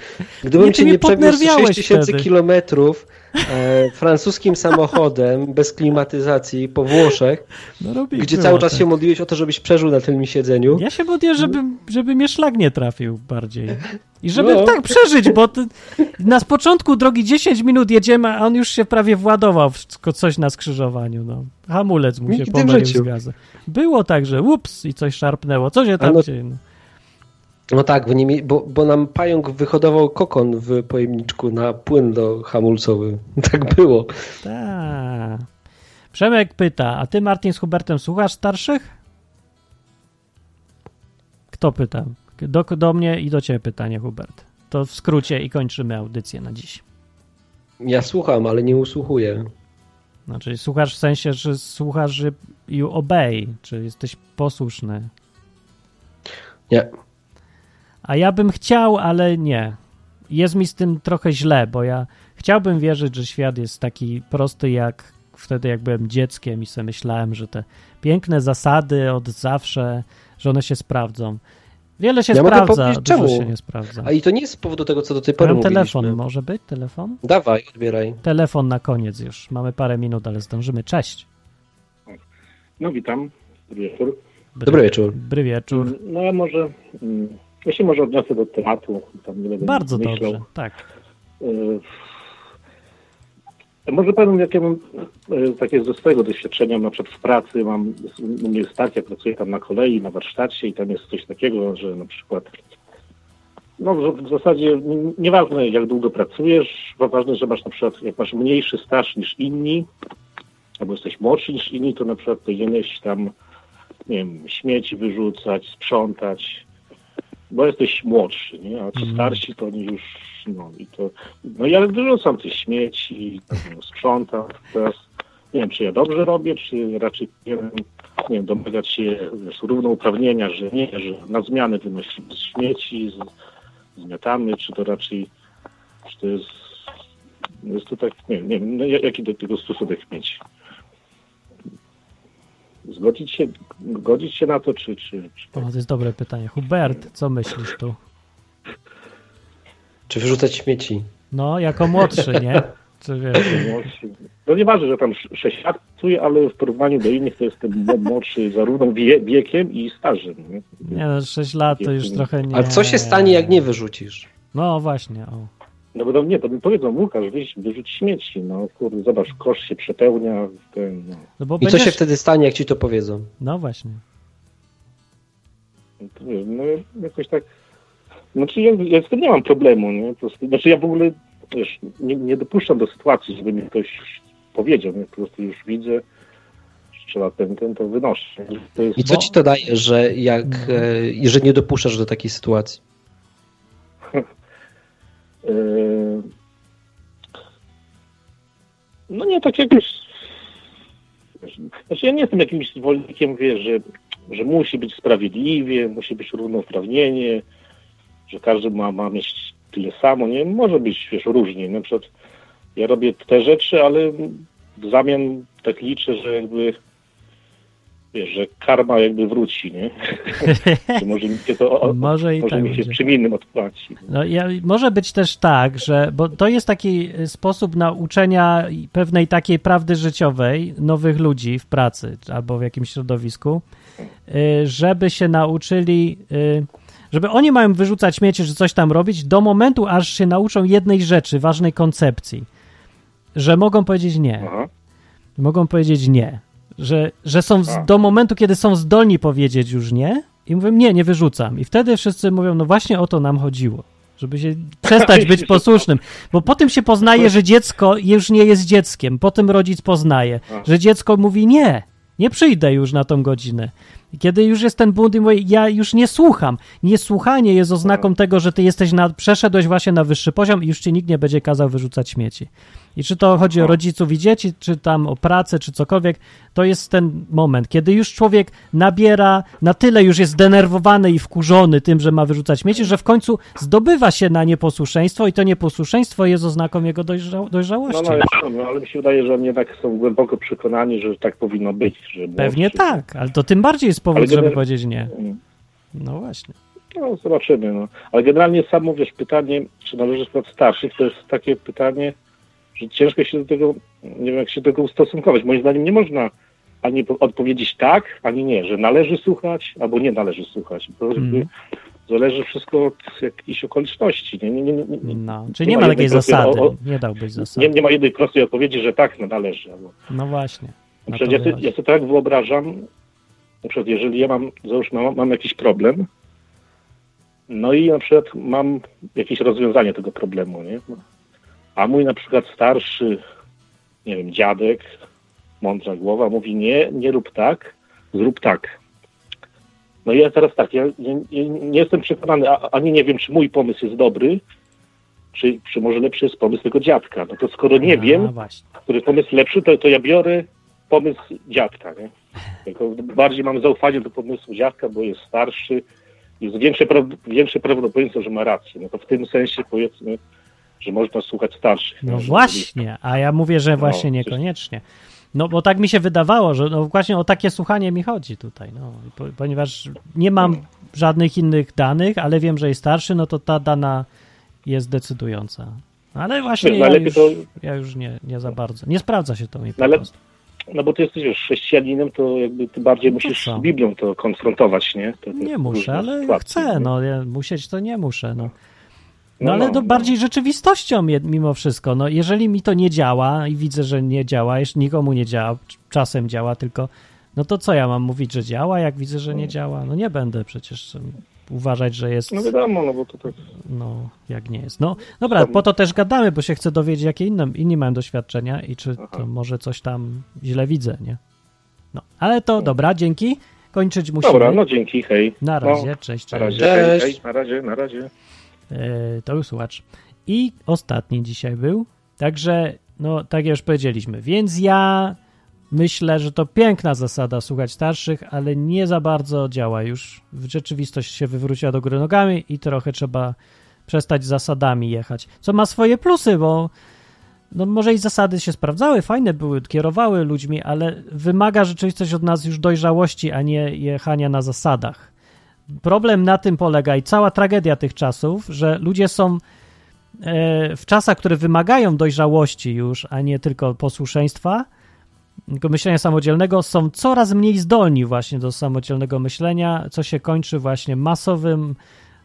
Gdybym Nie, cię nie przewiózł podnerwiałeś 6 tysięcy kilometrów e, francuskim samochodem bez klimatyzacji po Włoszech, No gdzie cały czas tak. się modliłeś o to, żebyś przeżył na tylnym siedzeniu. Ja się modlę, żeby, żeby mnie szlag nie trafił bardziej. I żeby No. tak przeżyć, bo ty, na początku drogi 10 minut jedziemy, a on już się prawie władował w coś na skrzyżowaniu. No. Hamulec mu się pomylił z gazu. Było tak, że ups i coś szarpnęło. Co się tam no- dzieje? No. No tak, bo, nie, bo, bo nam pająk wyhodował kokon w pojemniczku na płyn do hamulcowy. Tak było. Tak. Przemek pyta, a ty Martin z Hubertem słuchasz starszych? Kto pyta? Do, do mnie i do ciebie pytanie, Hubert. To w skrócie i kończymy audycję na dziś. Ja słucham, ale nie usłuchuję. Znaczy, słuchasz w sensie, że słuchasz, you obey, czy jesteś posłuszny. Nie. A ja bym chciał, ale nie. Jest mi z tym trochę źle, bo ja chciałbym wierzyć, że świat jest taki prosty jak wtedy, jak byłem dzieckiem i sobie myślałem, że te piękne zasady od zawsze, że one się sprawdzą. Wiele się Ja sprawdza, dużo czemu. się nie sprawdza. A i to nie jest z powodu tego, co do tej pory Mam mówiliśmy. telefon, może być telefon? Dawaj, odbieraj. Telefon na koniec już. Mamy parę minut, ale zdążymy. Cześć. No witam, dobry wieczór. Bry, Dobry wieczór. Bry wieczór. No ja może, mm, ja się może odniosę do tematu, tam nie będę Bardzo myślał. dobrze, tak. Y, Może powiem, jakie mam y, takie ze swojego doświadczenia, na przykład w pracy mam, u mnie jest stacja, pracuję tam na kolei, na warsztacie i tam jest coś takiego, że na przykład no w zasadzie nieważne jak długo pracujesz, bo ważne, że masz na przykład, jak masz mniejszy staż niż inni, albo jesteś młodszy niż inni, to na przykład powinieneś tam, nie wiem, śmieci wyrzucać, sprzątać, bo jesteś młodszy, nie? A ci Mhm. starsi to oni już, no i to, no ja wyrzucam te śmieci, no, sprzątam, teraz nie wiem, czy ja dobrze robię, czy raczej powinienem, nie wiem, domagać się wiesz, równouprawnienia, że nie, że na zmianę wynosić śmieci, z, zmiatamy, czy to raczej, czy to jest, jest to tak, nie, nie wiem, no, jaki do tego stosunek mieć. Zgodzić się, godzić się na to, czy, czy, czy O, to jest dobre pytanie. Hubert, co myślisz tu? Czy wyrzucać śmieci? No, jako młodszy, nie? Czy wiesz? No nieważne, że tam 6 lat pracuje, ale w porównaniu do innych to jestem młodszy zarówno wie, wiekiem i stażem. Nie? Nie no, 6 lat to już trochę nie... A co się stanie, jak nie wyrzucisz? No właśnie, o. No bo no, nie, to mi powiedzą, Łukasz, wyjść, wyrzuć śmieci. No kurde, zobacz, kosz się przepełnia. Ten, no. No, bo I co będziesz... się wtedy stanie, jak ci to powiedzą? No właśnie. Wiem, No jakoś tak. Znaczy ja, ja z tym nie mam problemu, nie? Po prostu, znaczy ja w ogóle wiesz, nie, nie dopuszczam do sytuacji, żeby mi ktoś powiedział, nie? Po prostu już widzę, że trzeba ten, ten, to wynoszę. To jest, I co ci to daje, że jak, e, że nie dopuszczasz do takiej sytuacji? e, no nie, tak jakoś znaczy ja nie jestem jakimś zwolennikiem, że, że musi być sprawiedliwie, musi być równouprawnienie, że każdy ma, ma mieć tyle samo, nie? Może być, wiesz, różnie. Na przykład ja robię te rzeczy, ale w zamian tak liczę, że jakby wiesz, że karma jakby wróci, nie? że może mi się to o, Może i może tak mi się będzie. czym innym odpłaci. No, ja, może być też tak, że, bo to jest taki sposób nauczenia pewnej takiej prawdy życiowej nowych ludzi w pracy albo w jakimś środowisku, y, żeby się nauczyli, y, żeby oni mają wyrzucać śmieci, czy coś tam robić do momentu, aż się nauczą jednej rzeczy, ważnej koncepcji, że mogą powiedzieć nie. Aha. Mogą powiedzieć nie. Że, że są z, do momentu, kiedy są zdolni powiedzieć już nie i mówią nie, nie wyrzucam. I wtedy wszyscy mówią, no właśnie o to nam chodziło. Żeby się przestać być posłusznym. Bo po tym się poznaje, że dziecko już nie jest dzieckiem. Po tym rodzic poznaje, że dziecko mówi nie, nie przyjdę już na tą godzinę. I Kiedy już jest ten bunt i mówi, ja już nie słucham. Niesłuchanie jest oznaką tego, że ty jesteś na, przeszedłeś właśnie na wyższy poziom i już ci nikt nie będzie kazał wyrzucać śmieci. I czy to chodzi o rodziców i dzieci, czy tam o pracę, czy cokolwiek, to jest ten moment, kiedy już człowiek nabiera, na tyle już jest zdenerwowany i wkurzony tym, że ma wyrzucać śmieci, że w końcu zdobywa się na nieposłuszeństwo i to nieposłuszeństwo jest oznaką jego dojrza No, dojrzałości. no, ja, no, ale mi się wydaje, że oni jednak są głęboko przekonani, że tak powinno być. Że Pewnie tak, ale to tym bardziej jest powód, żeby powiedzieć nie. Mm. No właśnie. No, zobaczymy. No. Ale generalnie samo wiesz, pytanie, czy należy słuchać starszych, to jest takie pytanie, że ciężko się do tego, nie wiem jak się do tego ustosunkować. Moim zdaniem nie można ani po- odpowiedzieć tak, ani nie, że należy słuchać, albo nie należy słuchać. Mhm. zależy wszystko od jakichś okoliczności. Nie, nie, nie, nie, nie, No, czyli nie nie ma takiej zasady. o- o- Nie dałbyś nie, zasady. nie ma jednej prostej odpowiedzi, że tak no, należy. Albo, No właśnie. Ja, sobie- ja sobie tak wyobrażam, na przykład jeżeli ja mam, załóżmy, mam, mam jakiś problem, no i na przykład mam jakieś rozwiązanie tego problemu, nie? A mój na przykład starszy, nie wiem, dziadek, mądra głowa mówi nie, nie rób tak, zrób tak. No i ja teraz tak, ja nie, nie, jestem przekonany, ani nie wiem, czy mój pomysł jest dobry, czy, czy może lepszy jest pomysł tego dziadka. No to skoro nie A, wiem, właśnie. który pomysł lepszy, to, to ja biorę pomysł dziadka, nie? Tylko bardziej mam zaufanie do pomysłu dziadka, bo jest starszy, jest większe, pra- większe prawdopodobieństwo, że ma rację. No to w tym sensie powiedzmy, że można słuchać starszych. No że- właśnie, a ja mówię, że właśnie coś- niekoniecznie. No bo tak mi się wydawało, że no właśnie o takie słuchanie mi chodzi tutaj, no, po, ponieważ nie mam żadnych innych danych, ale wiem, że jest starszy, no to ta dana jest decydująca. Ale właśnie Wiesz, ja najlepiej już, to- ja już nie, nie za bardzo. Nie sprawdza się to mi po Ale- prostu. No bo ty jesteś już chrześcijaninem, to jakby ty bardziej No to musisz co? z Biblią to konfrontować, nie? Te, te Nie muszę, ale chcę, no ja, musieć to nie muszę, no. No, No, ale no, to no. bardziej rzeczywistością mimo wszystko. No, jeżeli mi to nie działa i widzę, że nie działa, jeszcze nikomu nie działa, czasem działa tylko, no to co ja mam mówić, że działa, jak widzę, że nie działa? No nie będę przecież um, uważać, że jest, No wiadomo, no bo to tak... no jak nie jest. No dobra, po to też gadamy, bo się chcę dowiedzieć, jakie inne, inni mają doświadczenia i czy to może coś tam źle widzę, nie? No, ale to dobra, dzięki. Kończyć musimy. Dobra, no dzięki, hej. Na No, razie, cześć, na cześć. razie, hej, Cześć. hej, na razie, na razie. E, to był słuchacz. I ostatni dzisiaj był. Także, no, tak jak już powiedzieliśmy. Więc ja myślę, że to piękna zasada słuchać starszych, ale nie za bardzo działa już. Rzeczywistość się wywróciła do góry nogami i trochę trzeba przestać zasadami jechać. Co ma swoje plusy, bo no może i zasady się sprawdzały, fajne były, kierowały ludźmi, ale wymaga rzeczywistość od nas już dojrzałości, a nie jechania na zasadach. Problem na tym polega i cała tragedia tych czasów, że ludzie są e, w czasach, które wymagają dojrzałości już, a nie tylko posłuszeństwa, tylko myślenia samodzielnego, są coraz mniej zdolni właśnie do samodzielnego myślenia, co się kończy właśnie masowym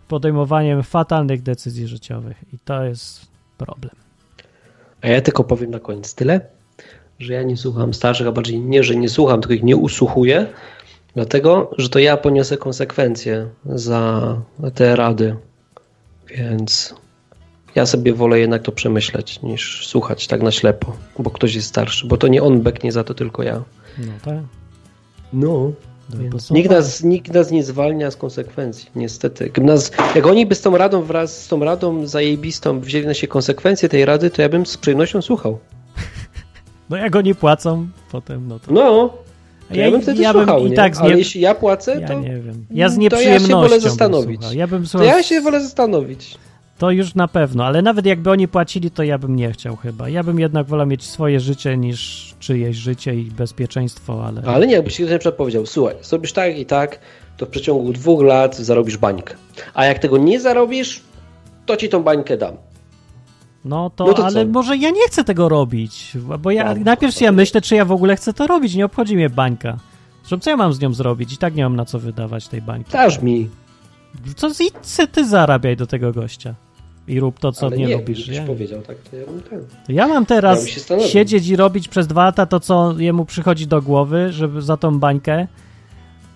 podejmowaniem fatalnych decyzji życiowych. I to jest problem. A ja tylko powiem na koniec tyle, że ja nie słucham starszych, a bardziej nie, że nie słucham, tylko ich nie usłuchuję, dlatego, że to ja poniosę konsekwencje za te rady. Więc ja sobie wolę jednak to przemyśleć, niż słuchać tak na ślepo, bo ktoś jest starszy, bo to nie on beknie za to, tylko ja. No tak. No. No, Więc nikt, nas, nikt nas nie zwalnia z konsekwencji, niestety. Nas, jak oni by z tą radą wraz z tą radą zajebistą wzięli na się konsekwencje tej rady, to ja bym z przyjemnością słuchał. No jak oni płacą potem, no to... No, ja, Ja- bym wtedy ja bym słuchał, i nie? tak z ale nie- jeśli ja płacę, Ja to, nie wiem. Ja z to ja się nieprzyjemnością wolę bym zastanowić. Ja bym to słuchał... ja się wolę zastanowić. To już na pewno, ale nawet jakby oni płacili, to ja bym nie chciał chyba. Ja bym jednak wolał mieć swoje życie niż czyjeś życie i bezpieczeństwo, ale... Ale nie, jakbyś na przykład powiedział, słuchaj, zrobisz tak i tak, to w przeciągu dwóch lat zarobisz bańkę. A jak tego nie zarobisz, to ci tą bańkę dam. No to, No to ale co? może ja nie chcę tego robić, bo ja No, najpierw to- ja myślę, czy ja w ogóle chcę to robić, nie obchodzi mnie bańka. Zresztą co ja mam z nią zrobić? I tak nie mam na co wydawać tej bańki. Dasz mi. Co ty, ty zarabiaj do tego gościa i rób to, co ale nie, nie, lubisz. Ja, powiedział tak, to ja bym ten. ja mam Ja teraz zastanowił. siedzieć i robić przez dwa lata to, co jemu przychodzi do głowy, żeby za tą bańkę,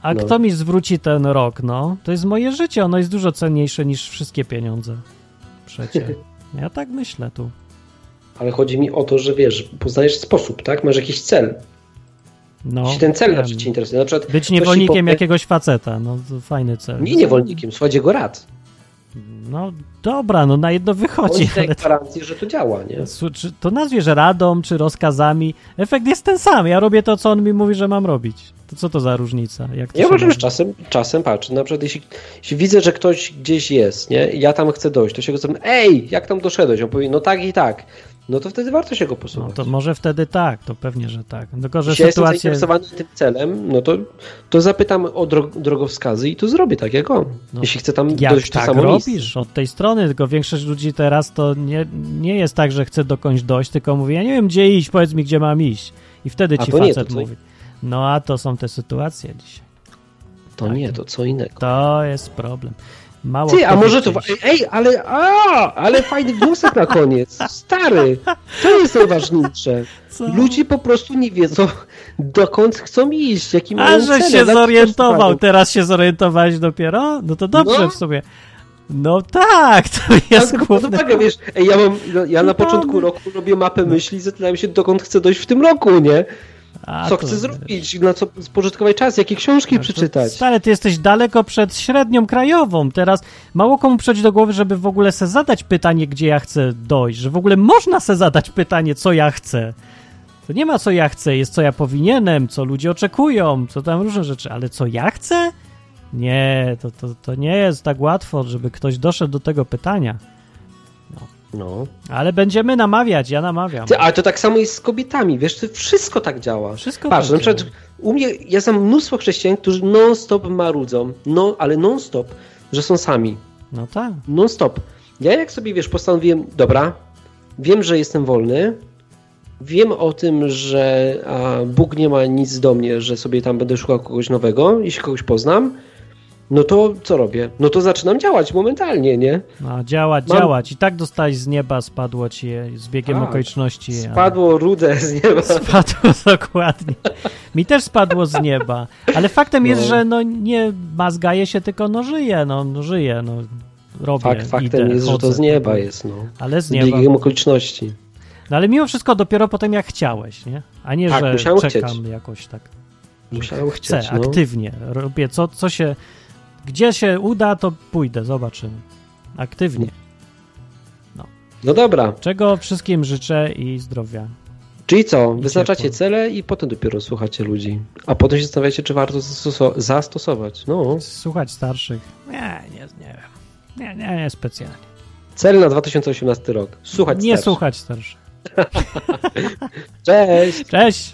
a No. kto mi zwróci ten rok, no? To jest moje życie, ono jest dużo cenniejsze niż wszystkie pieniądze. Przecie. Ja tak myślę tu. Ale chodzi mi o to, że wiesz, poznajesz sposób, tak? Masz jakiś cel. No, Jeśli ten cel na wiem. przykład cię interesuje. Na przykład Być niewolnikiem powie- jakiegoś faceta, no to fajny cel. Nie niewolnikiem, słuchaj jego rad. No dobra, no na jedno wychodzi, daje ale gwarancję, że to działa, nie? to, to nazwiesz radą, czy rozkazami, efekt jest ten sam. Ja robię to, co on mi mówi, że mam robić. To co to za różnica? Ja uważam, że czasem, czasem patrzę, na przykład jeśli, jeśli widzę, że ktoś gdzieś jest, nie? I ja tam chcę dojść, to się go zapytam, ej, jak tam doszedłeś? On powie, no tak i tak. No to wtedy warto się go No posłuchać. to może wtedy tak, to pewnie, że tak. Tylko, że Jeśli ja jestem sytuacje... zainteresowany tym celem, no to, to zapytam o dro drogowskazy i to zrobię tak jak on. No, jeśli chcę tam Jak dojść w to tak samo robisz, miejsce. od tej strony, tylko większość ludzi teraz to nie, nie jest tak, że chce dokądś dojść, tylko mówi, ja nie wiem gdzie iść, powiedz mi gdzie mam iść. I wtedy ci nie, facet co- mówi. No a to są te sytuacje dzisiaj. To nie, to co innego. To jest problem. Mało Ty, a może to. Ej, ale. A, ale fajny wniosek na koniec. Stary, to jest najważniejsze. Co? Ludzie po prostu nie wiedzą, dokąd chcą iść, jaki A, że cele, się zorientował, teraz się zorientowałeś dopiero? No to dobrze No. w sumie. No tak, to jest pod główne. uwagę, wiesz, ej, ja, mam, ja na początku tak. roku robię mapę myśli, zastanawiam się, dokąd chcę dojść w tym roku, nie? A, Co to- chcę zrobić, na co spożytkować czas, jakie książki przeczytać. Stary, ty jesteś daleko przed średnią krajową. Teraz mało komu przychodzi do głowy, żeby w ogóle se zadać pytanie, gdzie ja chcę dojść. Że w ogóle można se zadać pytanie, co ja chcę. To nie ma co ja chcę, jest co ja powinienem, co ludzie oczekują, co tam różne rzeczy, ale co ja chcę? Nie, to, to, to nie jest tak łatwo, żeby ktoś doszedł do tego pytania. No. Ale będziemy namawiać, ja namawiam. Ty, ale to tak samo jest z kobietami, wiesz, to wszystko tak działa. Wszystko Patrz, tak na przykład działa. u mnie, ja znam mnóstwo chrześcijan, którzy non-stop marudzą, no, ale non-stop, że są sami. No tak. Non-stop. Ja jak sobie, wiesz, postanowiłem, dobra, wiem, że jestem wolny, wiem o tym, że a, Bóg nie ma nic do mnie, że sobie tam będę szukał kogoś nowego, jeśli kogoś poznam, no to co robię? No to zaczynam działać momentalnie, nie? No, działać, Mam- działać. I tak dostałeś z nieba, spadło ci je z biegiem Tak. okoliczności. ale- Spadło rudę z nieba. Spadło dokładnie. Mi też spadło z nieba. Ale faktem jest, No. że no nie mazgaje się, tylko no żyje, no, no żyje, no robię, Fakt, faktem idę, jest, że chodzę, to z nieba jest, no. Ale z Z nieba. biegiem okoliczności. No ale mimo wszystko dopiero potem jak chciałeś, nie? A nie, Tak, że czekam chcieć. jakoś tak. Musiałem Chcę, chcieć, no. aktywnie. Robię co, co się... Gdzie się uda, to pójdę, zobaczymy. Aktywnie. No dobra, Czego wszystkim życzę i zdrowia. czyli co? I Wyznaczacie ciepło. cele i potem dopiero słuchacie ludzi. A potem się zastanawiacie, czy warto zastoso- zastosować. No, Słuchać starszych? Nie, nie, nie wiem. Nie, nie, nie specjalnie. Cel na 2018 rok. Słuchać Nie starszy. słuchać starszy. Cześć! Cześć!